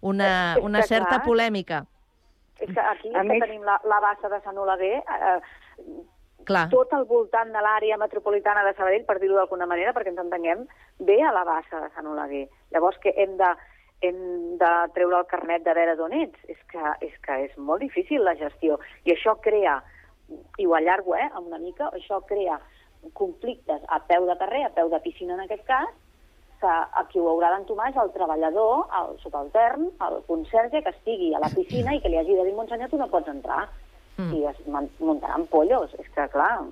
una, És que una certa clar. polèmica. És que aquí A és que més- tenim la, la bassa de Sant Oleguer, eh, Clar. tot al voltant de l'àrea metropolitana de Sabadell, per dir-ho d'alguna manera, perquè ens entenguem, ve a la bassa de Sant Oleguer. Llavors que hem de, hem de treure el carnet de veure d'on ets. És que, és que és molt difícil la gestió. I això crea, i ho allargo eh, una mica, això crea conflictes a peu de carrer, a peu de piscina en aquest cas, que a qui ho haurà d'entomar és el treballador, el subaltern, el conserge, que estigui a la piscina i que li hagi de dir, Monsenyor, tu no pots entrar. Mm. I es muntaran pollos. És que, clar,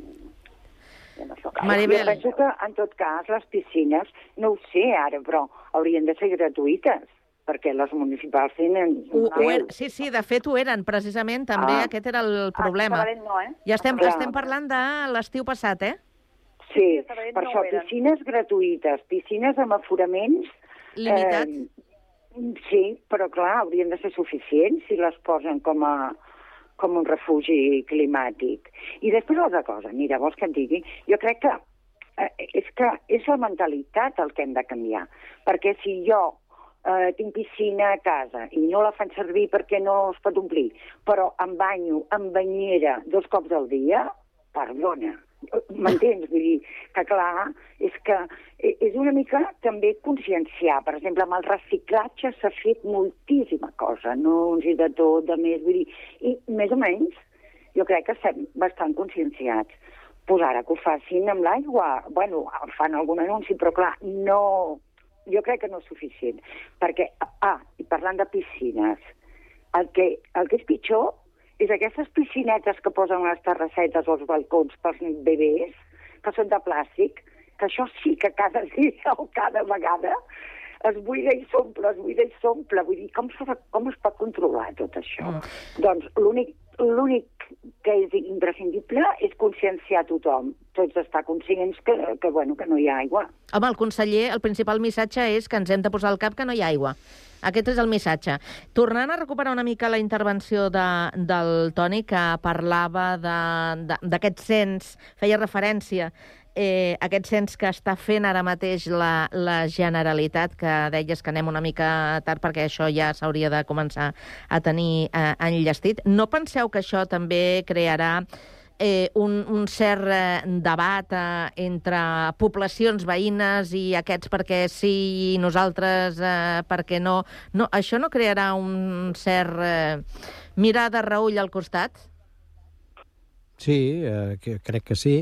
no soc... Jo penso que, en tot cas, les piscines, no ho sé ara, però haurien de ser gratuïtes, perquè les municipals tenen Ho, ho er, sí, sí, de fet ho eren, precisament, també Ah. aquest era el problema. Sabadell no, eh? I estem, Clar. estem parlant de l'estiu passat, eh? Sí, Sabadell per no això, piscines gratuïtes, piscines amb aforaments... Limitats. Eh, sí, però clar, haurien de ser suficients si les posen com a com un refugi climàtic. I després l'altra cosa, mira, vols que et digui? Jo crec que eh, és que és la mentalitat el que hem de canviar. Perquè si jo eh, tinc piscina a casa i no la fan servir perquè no es pot omplir, però em banyo amb banyera dos cops al dia, perdona, m'entens? Vull dir que, clar, és que e- és una mica també conscienciar. Per exemple, amb el reciclatge s'ha fet moltíssima cosa, no uns i de tot, de més, vull dir, i més o menys jo crec que estem bastant conscienciats. Pues ara que ho facin amb l'aigua, bueno, fan algun anunci, però clar, no... Jo crec que no és suficient. Perquè, ah, i parlant de piscines, el que, el que és pitjor és aquestes piscinetes que posen les terrassetes o als balcons pels bebès, que són de plàstic, que això sí que cada [LAUGHS] dia o cada vegada es buida i s'omple, es buida i s'omple. Vull dir, com, se, com es pot controlar tot això? Mm. Doncs l'únic l'únic que és imprescindible és conscienciar tothom. Tots estar conscients que, que, bueno, que no hi ha aigua. Home, el conseller, el principal missatge és que ens hem de posar al cap que no hi ha aigua. Aquest és el missatge. Tornant a recuperar una mica la intervenció de, del Toni, que parlava de- de- d'aquest cens, feia referència eh, aquest cens que està fent ara mateix la, la Generalitat, que deies que anem una mica tard perquè això ja s'hauria de començar a tenir eh, enllestit. No penseu que això també crearà eh, un, un cert eh, debat eh, entre poblacions veïnes i aquests perquè sí i nosaltres eh, perquè no. no. Això no crearà un cert eh, mirar de reull al costat? Sí, eh, crec que sí.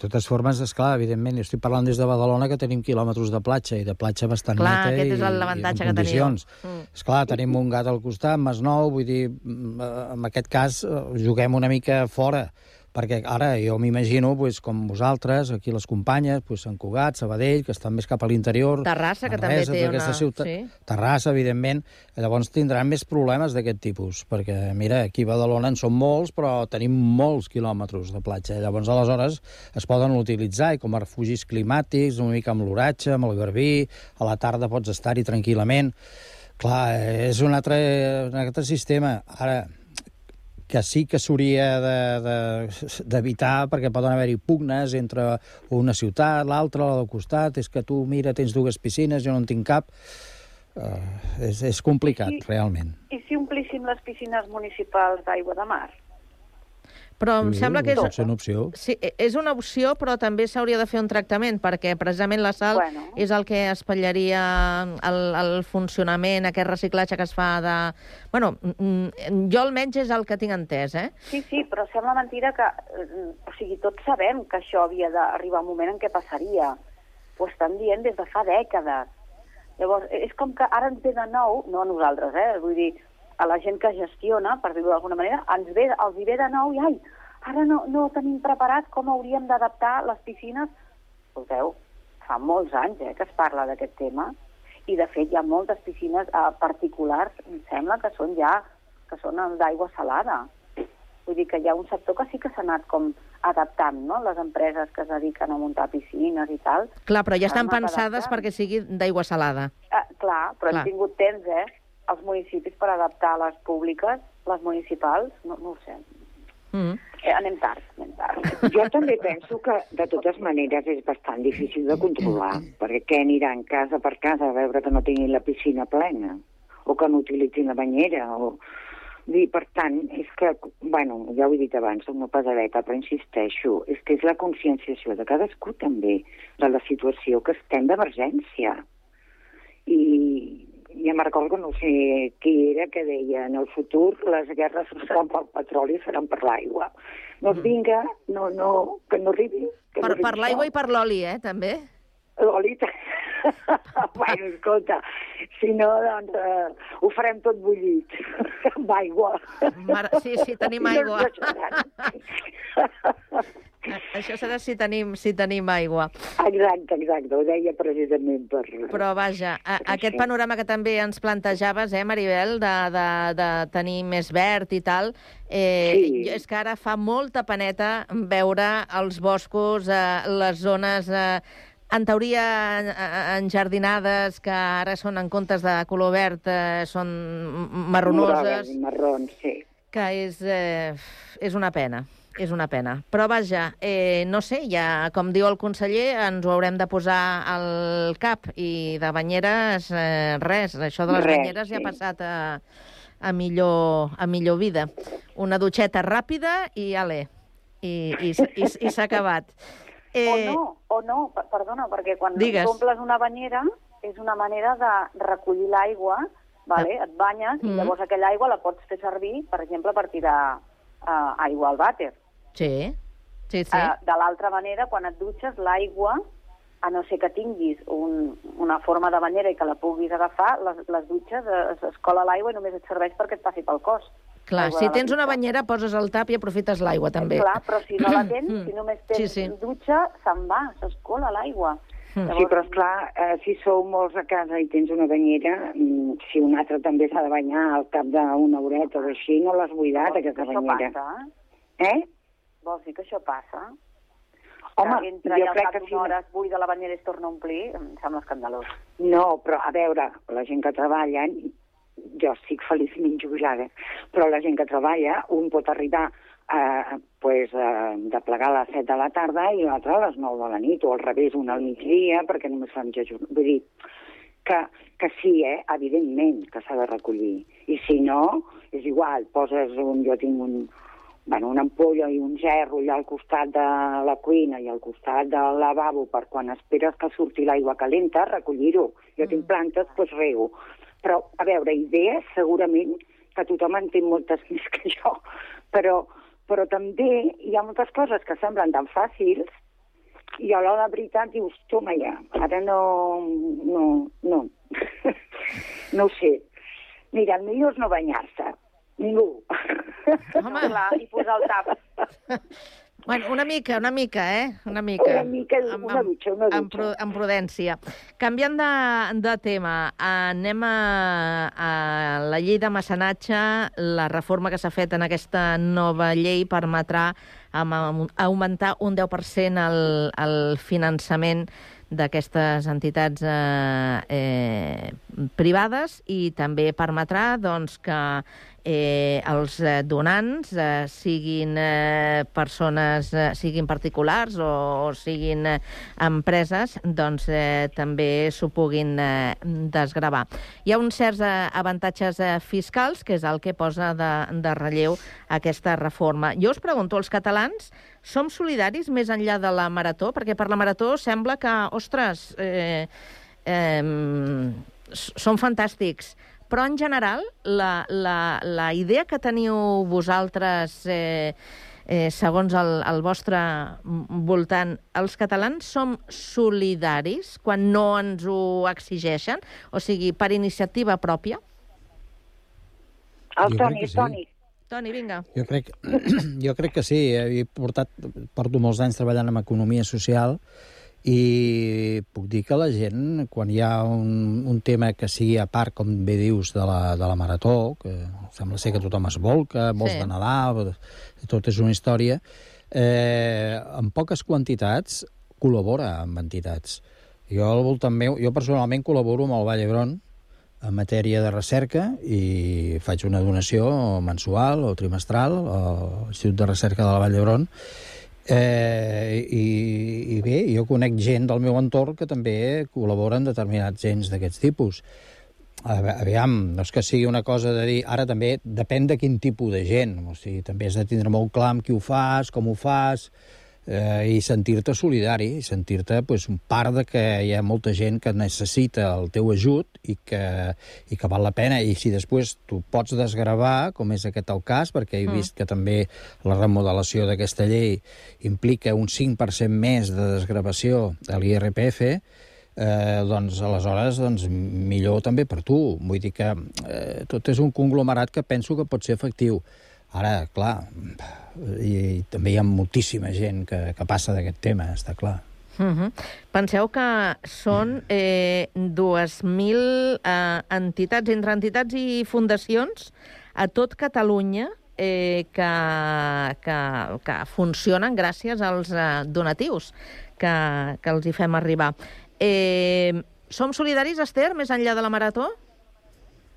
De totes formes, és clar, evidentment, estic parlant des de Badalona que tenim quilòmetres de platja i de platja bastant Clar, neta aquest i, és l'avantatge que condicions. Mm. És clar, tenim un gat al costat, Masnou, vull dir, mm, eh, en aquest cas eh, juguem una mica fora, perquè ara jo m'imagino, pues, com vosaltres, aquí les companyes, pues, Sant Cugat, Sabadell, que estan més cap a l'interior... Terrassa, que també Manresa, té tota una- Ciutat, sí. Terrassa, evidentment, llavors tindran més problemes d'aquest tipus, perquè, mira, aquí a Badalona en són molts, però tenim molts quilòmetres de platja. Llavors, aleshores, es poden utilitzar i com a refugis climàtics, una mica amb l'oratge, amb el garbí, a la tarda pots estar-hi tranquil·lament. Clar, és un altre, un altre sistema. Ara, que sí que s'hauria de- de- d'evitar, de, perquè poden haver-hi pugnes entre una ciutat, l'altra, la del costat, és que tu, mira, tens dues piscines, jo no en tinc cap. Uh, és, és complicat, Sí. realment. I si omplíssim les piscines municipals d'aigua de mar? Però em Sí, sembla que és... pot ser una opció. Sí, és una opció, però també s'hauria de fer un tractament, perquè precisament la sal Bueno. és el que espatllaria el, el funcionament, aquest reciclatge que es fa de... Bueno, mm, jo almenys és el que tinc entès, eh? Sí, sí, però sembla mentira que... eh, O sigui, tots sabem que això havia d'arribar un moment en què passaria. Ho estan dient des de fa dècades. Llavors, és com que ara ens ve de nou, no a nosaltres, eh? vull dir, a la gent que gestiona, per dir-ho d'alguna manera, ens ve, els hi ve de nou i, ai, ara no, no tenim preparat com hauríem d'adaptar les piscines. Escolteu, fa molts anys eh, que es parla d'aquest tema i, de fet, hi ha moltes piscines eh, particulars, em sembla, que són ja que són d'aigua salada. Vull dir que hi ha un sector que sí que s'ha anat com adaptant, no? Les empreses que es dediquen a muntar piscines i tal. Clar, però ja estan pensades adaptant. perquè sigui d'aigua salada. Ah, clar, però Clar. hem tingut temps, eh, els municipis per adaptar les públiques, les municipals, no, no ho sé. Mm. Eh, anem tard, anem tard. Jo també penso que, de totes maneres, és bastant difícil de controlar, perquè què aniran casa per casa a veure que no tinguin la piscina plena, o que no utilitzin la banyera, o... Dir, per tant, és que, bueno, ja ho he dit abans, soc una pesadeta, però insisteixo, és que és la conscienciació de cadascú també de la situació que estem d'emergència. I recordo, no sé qui era, que deia en el futur les guerres no seran pel petroli, seran per l'aigua. Doncs vinga, no, no, que no arribi. Que Per, no arribi per l'aigua i per l'oli, eh, també? L'oli... [LAUGHS] bueno, escolta, si no, doncs eh, ho farem tot bullit, [LAUGHS] amb aigua. Mare, sí, sí, tenim no aigua. [LAUGHS] Això serà si tenim, si tenim aigua. Exacte, exacte, ho deia precisament per... Però vaja, a, aquest panorama que també ens plantejaves, eh, Maribel, de, de, de tenir més verd i tal, eh, Sí. és que ara fa molta paneta veure els boscos, eh, les zones... Eh, en teoria enjardinades, que ara són en comptes de color verd, eh, són marronoses, marrons, sí. que és, eh, és una pena. És una pena. Però vaja, eh, no sé, ja, com diu el conseller, ens ho haurem de posar al cap. I de banyeres, eh, res. Això de les Res, banyeres ja sí. ha passat a, a, millor, a millor vida. Una dutxeta ràpida i ale. I, i, i, i s'ha acabat. Eh... O no, o no, per- perdona, perquè quan Digues. omples una banyera és una manera de recollir l'aigua, vale? et banyes, Mm. i llavors aquella aigua la pots fer servir, per exemple, per tirar uh, aigua al vàter. Sí, sí, sí. Uh, de l'altra manera, quan et dutxes, l'aigua, a no ser que tinguis un, una forma de banyera i que la puguis agafar, les, les dutxes es, es cola l'aigua i només et serveix perquè et passi pel cos. Clar, si tens una banyera, poses el tap i aprofites l'aigua, també. Clar, però si no la tens, Mm. si només tens Sí, sí. dutxa, se'n va, s'escola l'aigua. Sí, però esclar, eh, si sou molts a casa i tens una banyera, mm, si un altre també s'ha de banyar al cap d'una horeta o així, no l'has buidat, aquesta Això banyera. passa, Eh? Vols dir que això passa? Home, que entra jo crec que d'una sí. hora es buida la banyera es torna a omplir, em sembla escandalós. No, però a veure, la gent que treballa, jo estic feliçment jubilada, però la gent que treballa, un pot arribar a, pues, a, de plegar a les 7 de la tarda i l'altre a les 9 de la nit, o al revés, un al migdia, perquè només fa mitja jornada. Vull dir, que, que sí, eh, evidentment que s'ha de recollir. I si no, és igual, poses un... Jo tinc un, bueno, una ampolla i un gerro allà al costat de la cuina i al costat del lavabo per quan esperes que surti l'aigua calenta, recollir-ho. Jo tinc plantes, doncs rego. Però, a veure, idees segurament que tothom en té moltes [LAUGHS] més que jo, però, però també hi ha moltes coses que semblen tan fàcils i a l'hora de veritat dius, toma ja, ara no... no, no. [LAUGHS] no ho sé. Mira, el millor és no banyar-se. Ningú. Home. Clar, i posar el tap. Bueno, una mica, una mica, eh? Una mica. Una mica, una dutxa, una Amb, dutxa. pru amb prudència. Canviant de, de tema, anem a, a la llei de mecenatge. La reforma que s'ha fet en aquesta nova llei permetrà augmentar un 10% el, el finançament d'aquestes entitats eh, eh, privades i també permetrà doncs, que eh, els eh, donants eh, siguin eh, persones, eh, siguin particulars o, o siguin eh, empreses, doncs eh, també s'ho puguin eh, desgravar. Hi ha uns certs eh, avantatges eh, fiscals, que és el que posa de, de relleu aquesta reforma. Jo us pregunto, els catalans som solidaris més enllà de la marató? Perquè per la marató sembla que, ostres, eh, eh, són fantàstics. Però, en general, la, la, la idea que teniu vosaltres eh, eh, segons el, el vostre voltant, els catalans som solidaris quan no ens ho exigeixen? O sigui, per iniciativa pròpia? El Jo crec Toni, sí. Toni. Toni, vinga. Jo crec, [CLEARS THROAT] jo crec que sí. He portat, porto molts anys treballant en economia social i puc dir que la gent, quan hi ha un, un tema que sigui a part, com bé dius, de la, de la marató, que sembla ser que tothom es volca, vols Sí. de Nadal, tot és una història, eh, en poques quantitats col·labora amb entitats. Jo al voltant meu, jo personalment col·laboro amb el Vall d'Hebron, en matèria de recerca i faig una donació mensual o trimestral a l'Institut de Recerca de la Vall d'Hebron eh, i, i bé, jo conec gent del meu entorn que també col·labora en determinats gens d'aquests tipus. Aviam, no és que sigui una cosa de dir... Ara també depèn de quin tipus de gent. O sigui, també has de tindre molt clar amb qui ho fas, com ho fas, eh, i sentir-te solidari, i sentir-te pues, un part de que hi ha molta gent que necessita el teu ajut i que, i que val la pena. I si després tu pots desgravar, com és aquest el cas, perquè he Mm. vist que també la remodelació d'aquesta llei implica un 5% més de desgravació de l'IRPF, eh, doncs aleshores doncs, millor també per tu. Vull dir que eh, tot és un conglomerat que penso que pot ser efectiu. Ara, clar, i, i també hi ha moltíssima gent que, que passa d'aquest tema, està clar. Uh -huh. Penseu que són eh, 2.000 eh, entitats, entre entitats i fundacions, a tot Catalunya, eh, que, que, que funcionen gràcies als eh, donatius que, que els hi fem arribar. Eh, som solidaris, Esther, més enllà de la marató?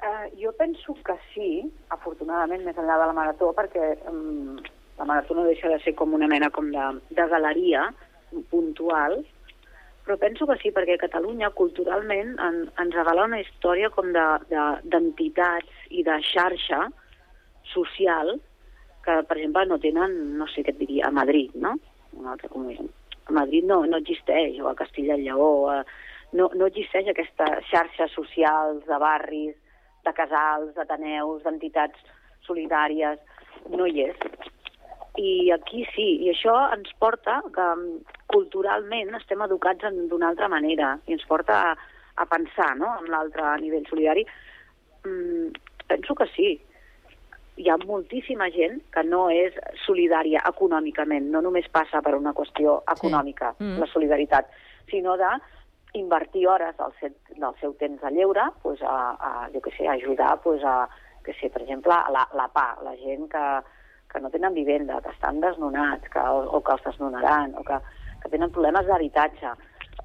Uh, jo penso que sí, afortunadament, més enllà de la marató, perquè um, la marató no deixa de ser com una mena com de, de galeria puntual, però penso que sí, perquè Catalunya culturalment en, ens regala una història com de- de- d'entitats de, i de xarxa social que, per exemple, no tenen, no sé què et diria, a Madrid, no? Una altra comunitat. A Madrid no, no existeix, o a Castilla i Lleó, a, no, no existeix aquesta xarxa socials de barris, de casals, d'ateneus, d'entitats solidàries, no hi és. I aquí sí, i això ens porta que mm, culturalment estem educats d'una altra manera i ens porta a, a pensar no? en l'altre nivell solidari. Mm, penso que sí. Hi ha moltíssima gent que no és solidària econòmicament, no només passa per una qüestió econòmica, Mm. la solidaritat, sinó de invertir hores del seu, del seu temps de lleure pues, a, a, jo què sé, a ajudar pues, a, que sé, per exemple, a la, la PA, la gent que, que no tenen vivenda, que estan desnonats, que, o, o que els desnonaran, o que, que tenen problemes d'habitatge.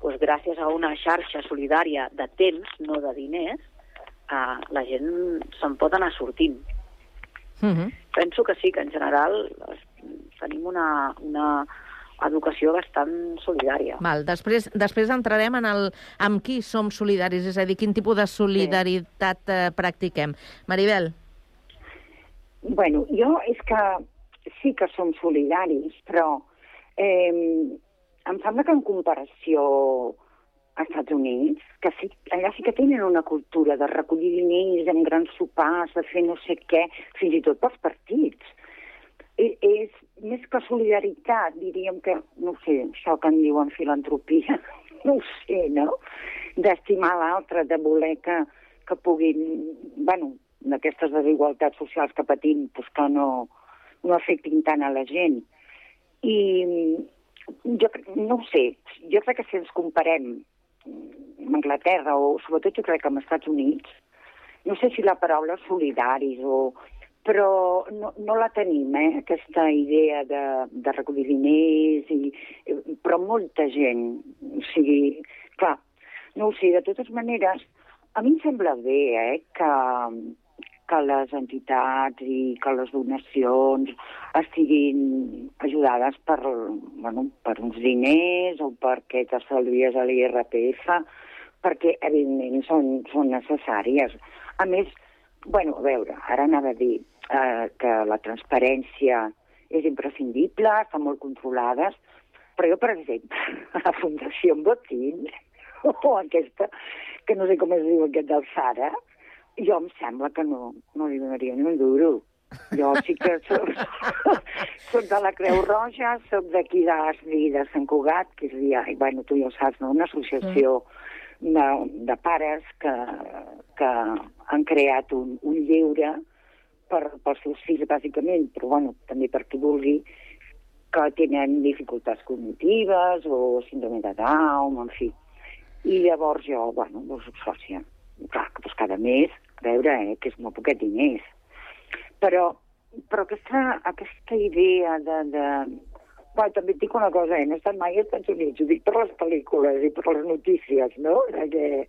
Pues, gràcies a una xarxa solidària de temps, no de diners, eh, la gent se'n pot anar sortint. Uh -huh. Penso que sí, que en general es- tenim una, una educació bastant solidària. Val, després, després entrarem en el amb qui som solidaris, és a dir, quin tipus de solidaritat eh, practiquem. Maribel? Bueno, jo és que sí que som solidaris, però eh, em sembla que en comparació a Estats Units, que sí, allà sí que tenen una cultura de recollir diners en grans sopars, de fer no sé què, fins i tot pels partits. I, és més que solidaritat, diríem que, no sé, això que en diuen filantropia, [LAUGHS] no ho sé, no? D'estimar l'altre, de voler que, que puguin, bueno, d'aquestes desigualtats socials que patim, doncs que no, no afectin tant a la gent. I jo cre- no ho sé, jo crec que si ens comparem amb Anglaterra o sobretot jo crec que amb Estats Units, no sé si la paraula solidaris o però no, no la tenim, eh, aquesta idea de, de recollir diners, i, però molta gent, o sigui, clar, no ho sé, de totes maneres, a mi em sembla bé eh, que, que les entitats i que les donacions estiguin ajudades per, bueno, per uns diners o perquè t'estalvies a l'IRPF, perquè evidentment són, són necessàries. A més, bueno, a veure, ara anava a dir eh, que la transparència és imprescindible, estan molt controlades, però jo, per exemple, [LAUGHS] la Fundació Botín, [LAUGHS] o aquesta, que no sé com es diu aquest del Sara, jo em sembla que no, no li donaria ni un duro. Jo sí que soc, soc [LAUGHS] de la Creu Roja, soc d'aquí d'Asli, de Sant Cugat, que és, ja, bueno, tu ja ho saps, no? una associació de, de pares que, que han creat un, un lleure per, pels seus fills, bàsicament, però bueno, també per qui vulgui, que tenen dificultats cognitives o síndrome de Down, en fi. I llavors jo, bueno, doncs soc sòcia. Clar, doncs cada mes, veure, eh, que és molt poquet diners. Però, però aquesta, aquesta idea de... de... Bueno, també et dic una cosa, eh? no he estat mai als Estats Units, ho dic per les pel·lícules i per les notícies, no? Que,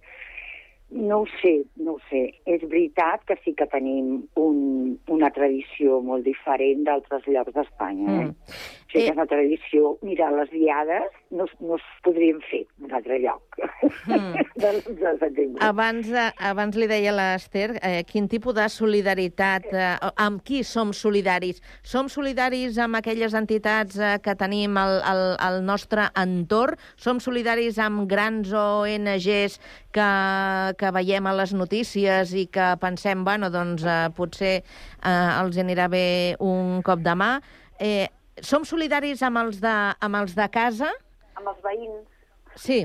no ho sé, no ho sé. És veritat que sí que tenim un, una tradició molt diferent d'altres llocs d'Espanya. Eh? Mm. Sigui que és una tradició... Mira, les diades no, no es podrien fer en un altre lloc. Mm. de l'11 de setembre. Abans, eh, abans li deia l'Ester eh, quin tipus de solidaritat, eh, amb qui som solidaris? Som solidaris amb aquelles entitats eh, que tenim al, al, al nostre entorn? Som solidaris amb grans ONGs que, que veiem a les notícies i que pensem, bueno, doncs eh, potser eh, els anirà bé un cop de mà? Eh, som solidaris amb els de, amb els de casa? Amb els veïns. Sí.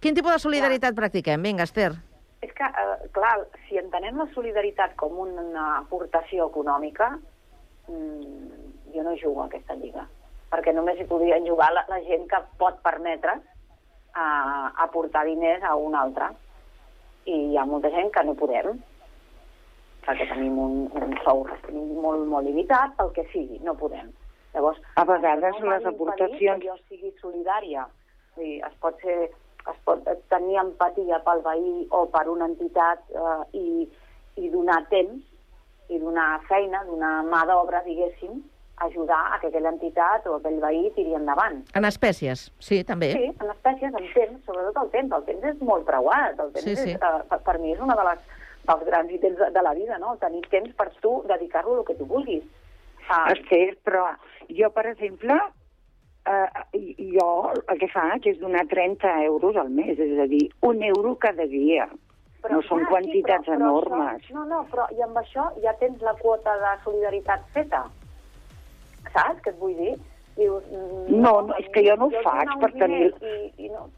Quin tipus de solidaritat practiquem? Vinga, Esther. És que, eh, clar, si entenem la solidaritat com una aportació econòmica, mm, jo no jugo a aquesta lliga. Perquè només hi podrien jugar la, la gent que pot permetre a aportar diners a un altre. I hi ha molta gent que no podem, perquè tenim un, un sou molt, molt limitat, pel que sigui, no podem. Llavors, A vegades no les aportacions- Que jo sigui solidària. Dir, es pot ser es pot tenir empatia pel veí o per una entitat eh, i, i donar temps i donar feina, donar mà d'obra, diguéssim, ajudar a que aquella entitat o aquell veí tiri endavant. En espècies, sí, també. Sí, en espècies, en temps, sobretot el temps. El temps és molt preuat. El temps Sí, sí. És, eh, per, per mi és una de les, dels grans ítems de, de la vida, no? Tenir temps per tu, dedicar-lo al que tu vulguis. Ah, Esther, però jo, per exemple, eh, jo el que faig és donar 30 euros al mes, és a dir, un euro cada dia. no són clar, quantitats sí, però, però enormes. Això, no, no, però i amb això ja tens la quota de solidaritat feta. Saps què et vull dir? Dius, mm, No, no, és que jo no ho faig per tenir- I, i no,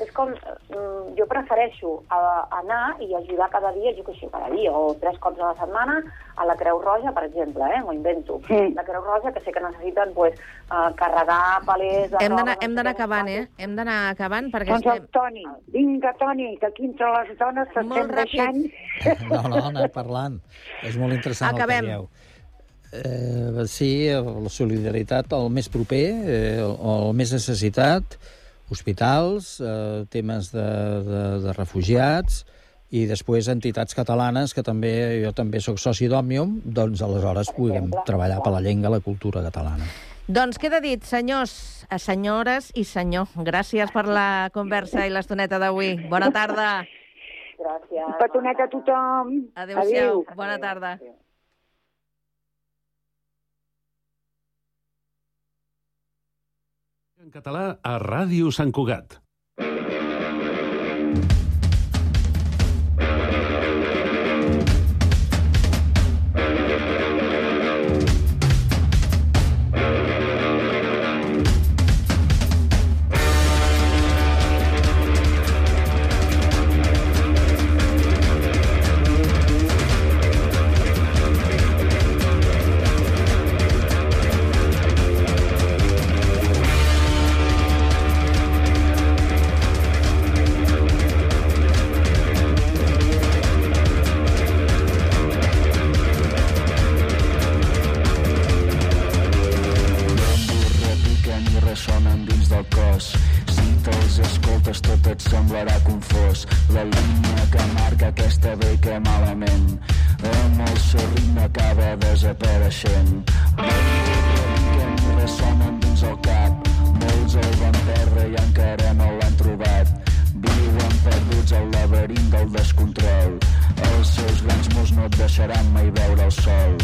és com, mm, jo prefereixo a, anar i ajudar cada dia, jo que sé, cada dia, o tres cops a la setmana, a la Creu Roja, per exemple, eh, m'ho invento. Sí. La Creu Roja, que sé que necessiten pues, uh, carregar palers... Hem d'anar no acabant, eh? Hem d'anar acabant perquè Doncs el estem... Toni, vinga, Toni, que aquí entre les dones s'estem deixant... [LAUGHS] No, no, anar parlant. És molt interessant Acabem. el que dieu. Eh, sí, la solidaritat al més proper, eh, el, el més necessitat, hospitals, eh, temes de, de, de refugiats i després entitats catalanes, que també jo també sóc soci d'Òmnium, doncs aleshores puguem treballar per la llengua i la cultura catalana. Doncs queda dit, senyors, eh, senyores i senyor. Gràcies per la conversa i l'estoneta d'avui. Bona tarda. Gràcies. Un petonet a tothom. Adéu-siau. Bona tarda. En català a Ràdio Sant Cugat. Dins del cos. Si te'ls escoltes tot et semblarà confós. La línia que marca aquesta bé que malament. Amb el seu ritme acaba desapareixent. Repiquen i ressonen dins el cap. Molts el van perdre i encara no l'han trobat. Viuen perduts al laberint del descontrol. Els seus grans murs no et deixaran mai veure el sol.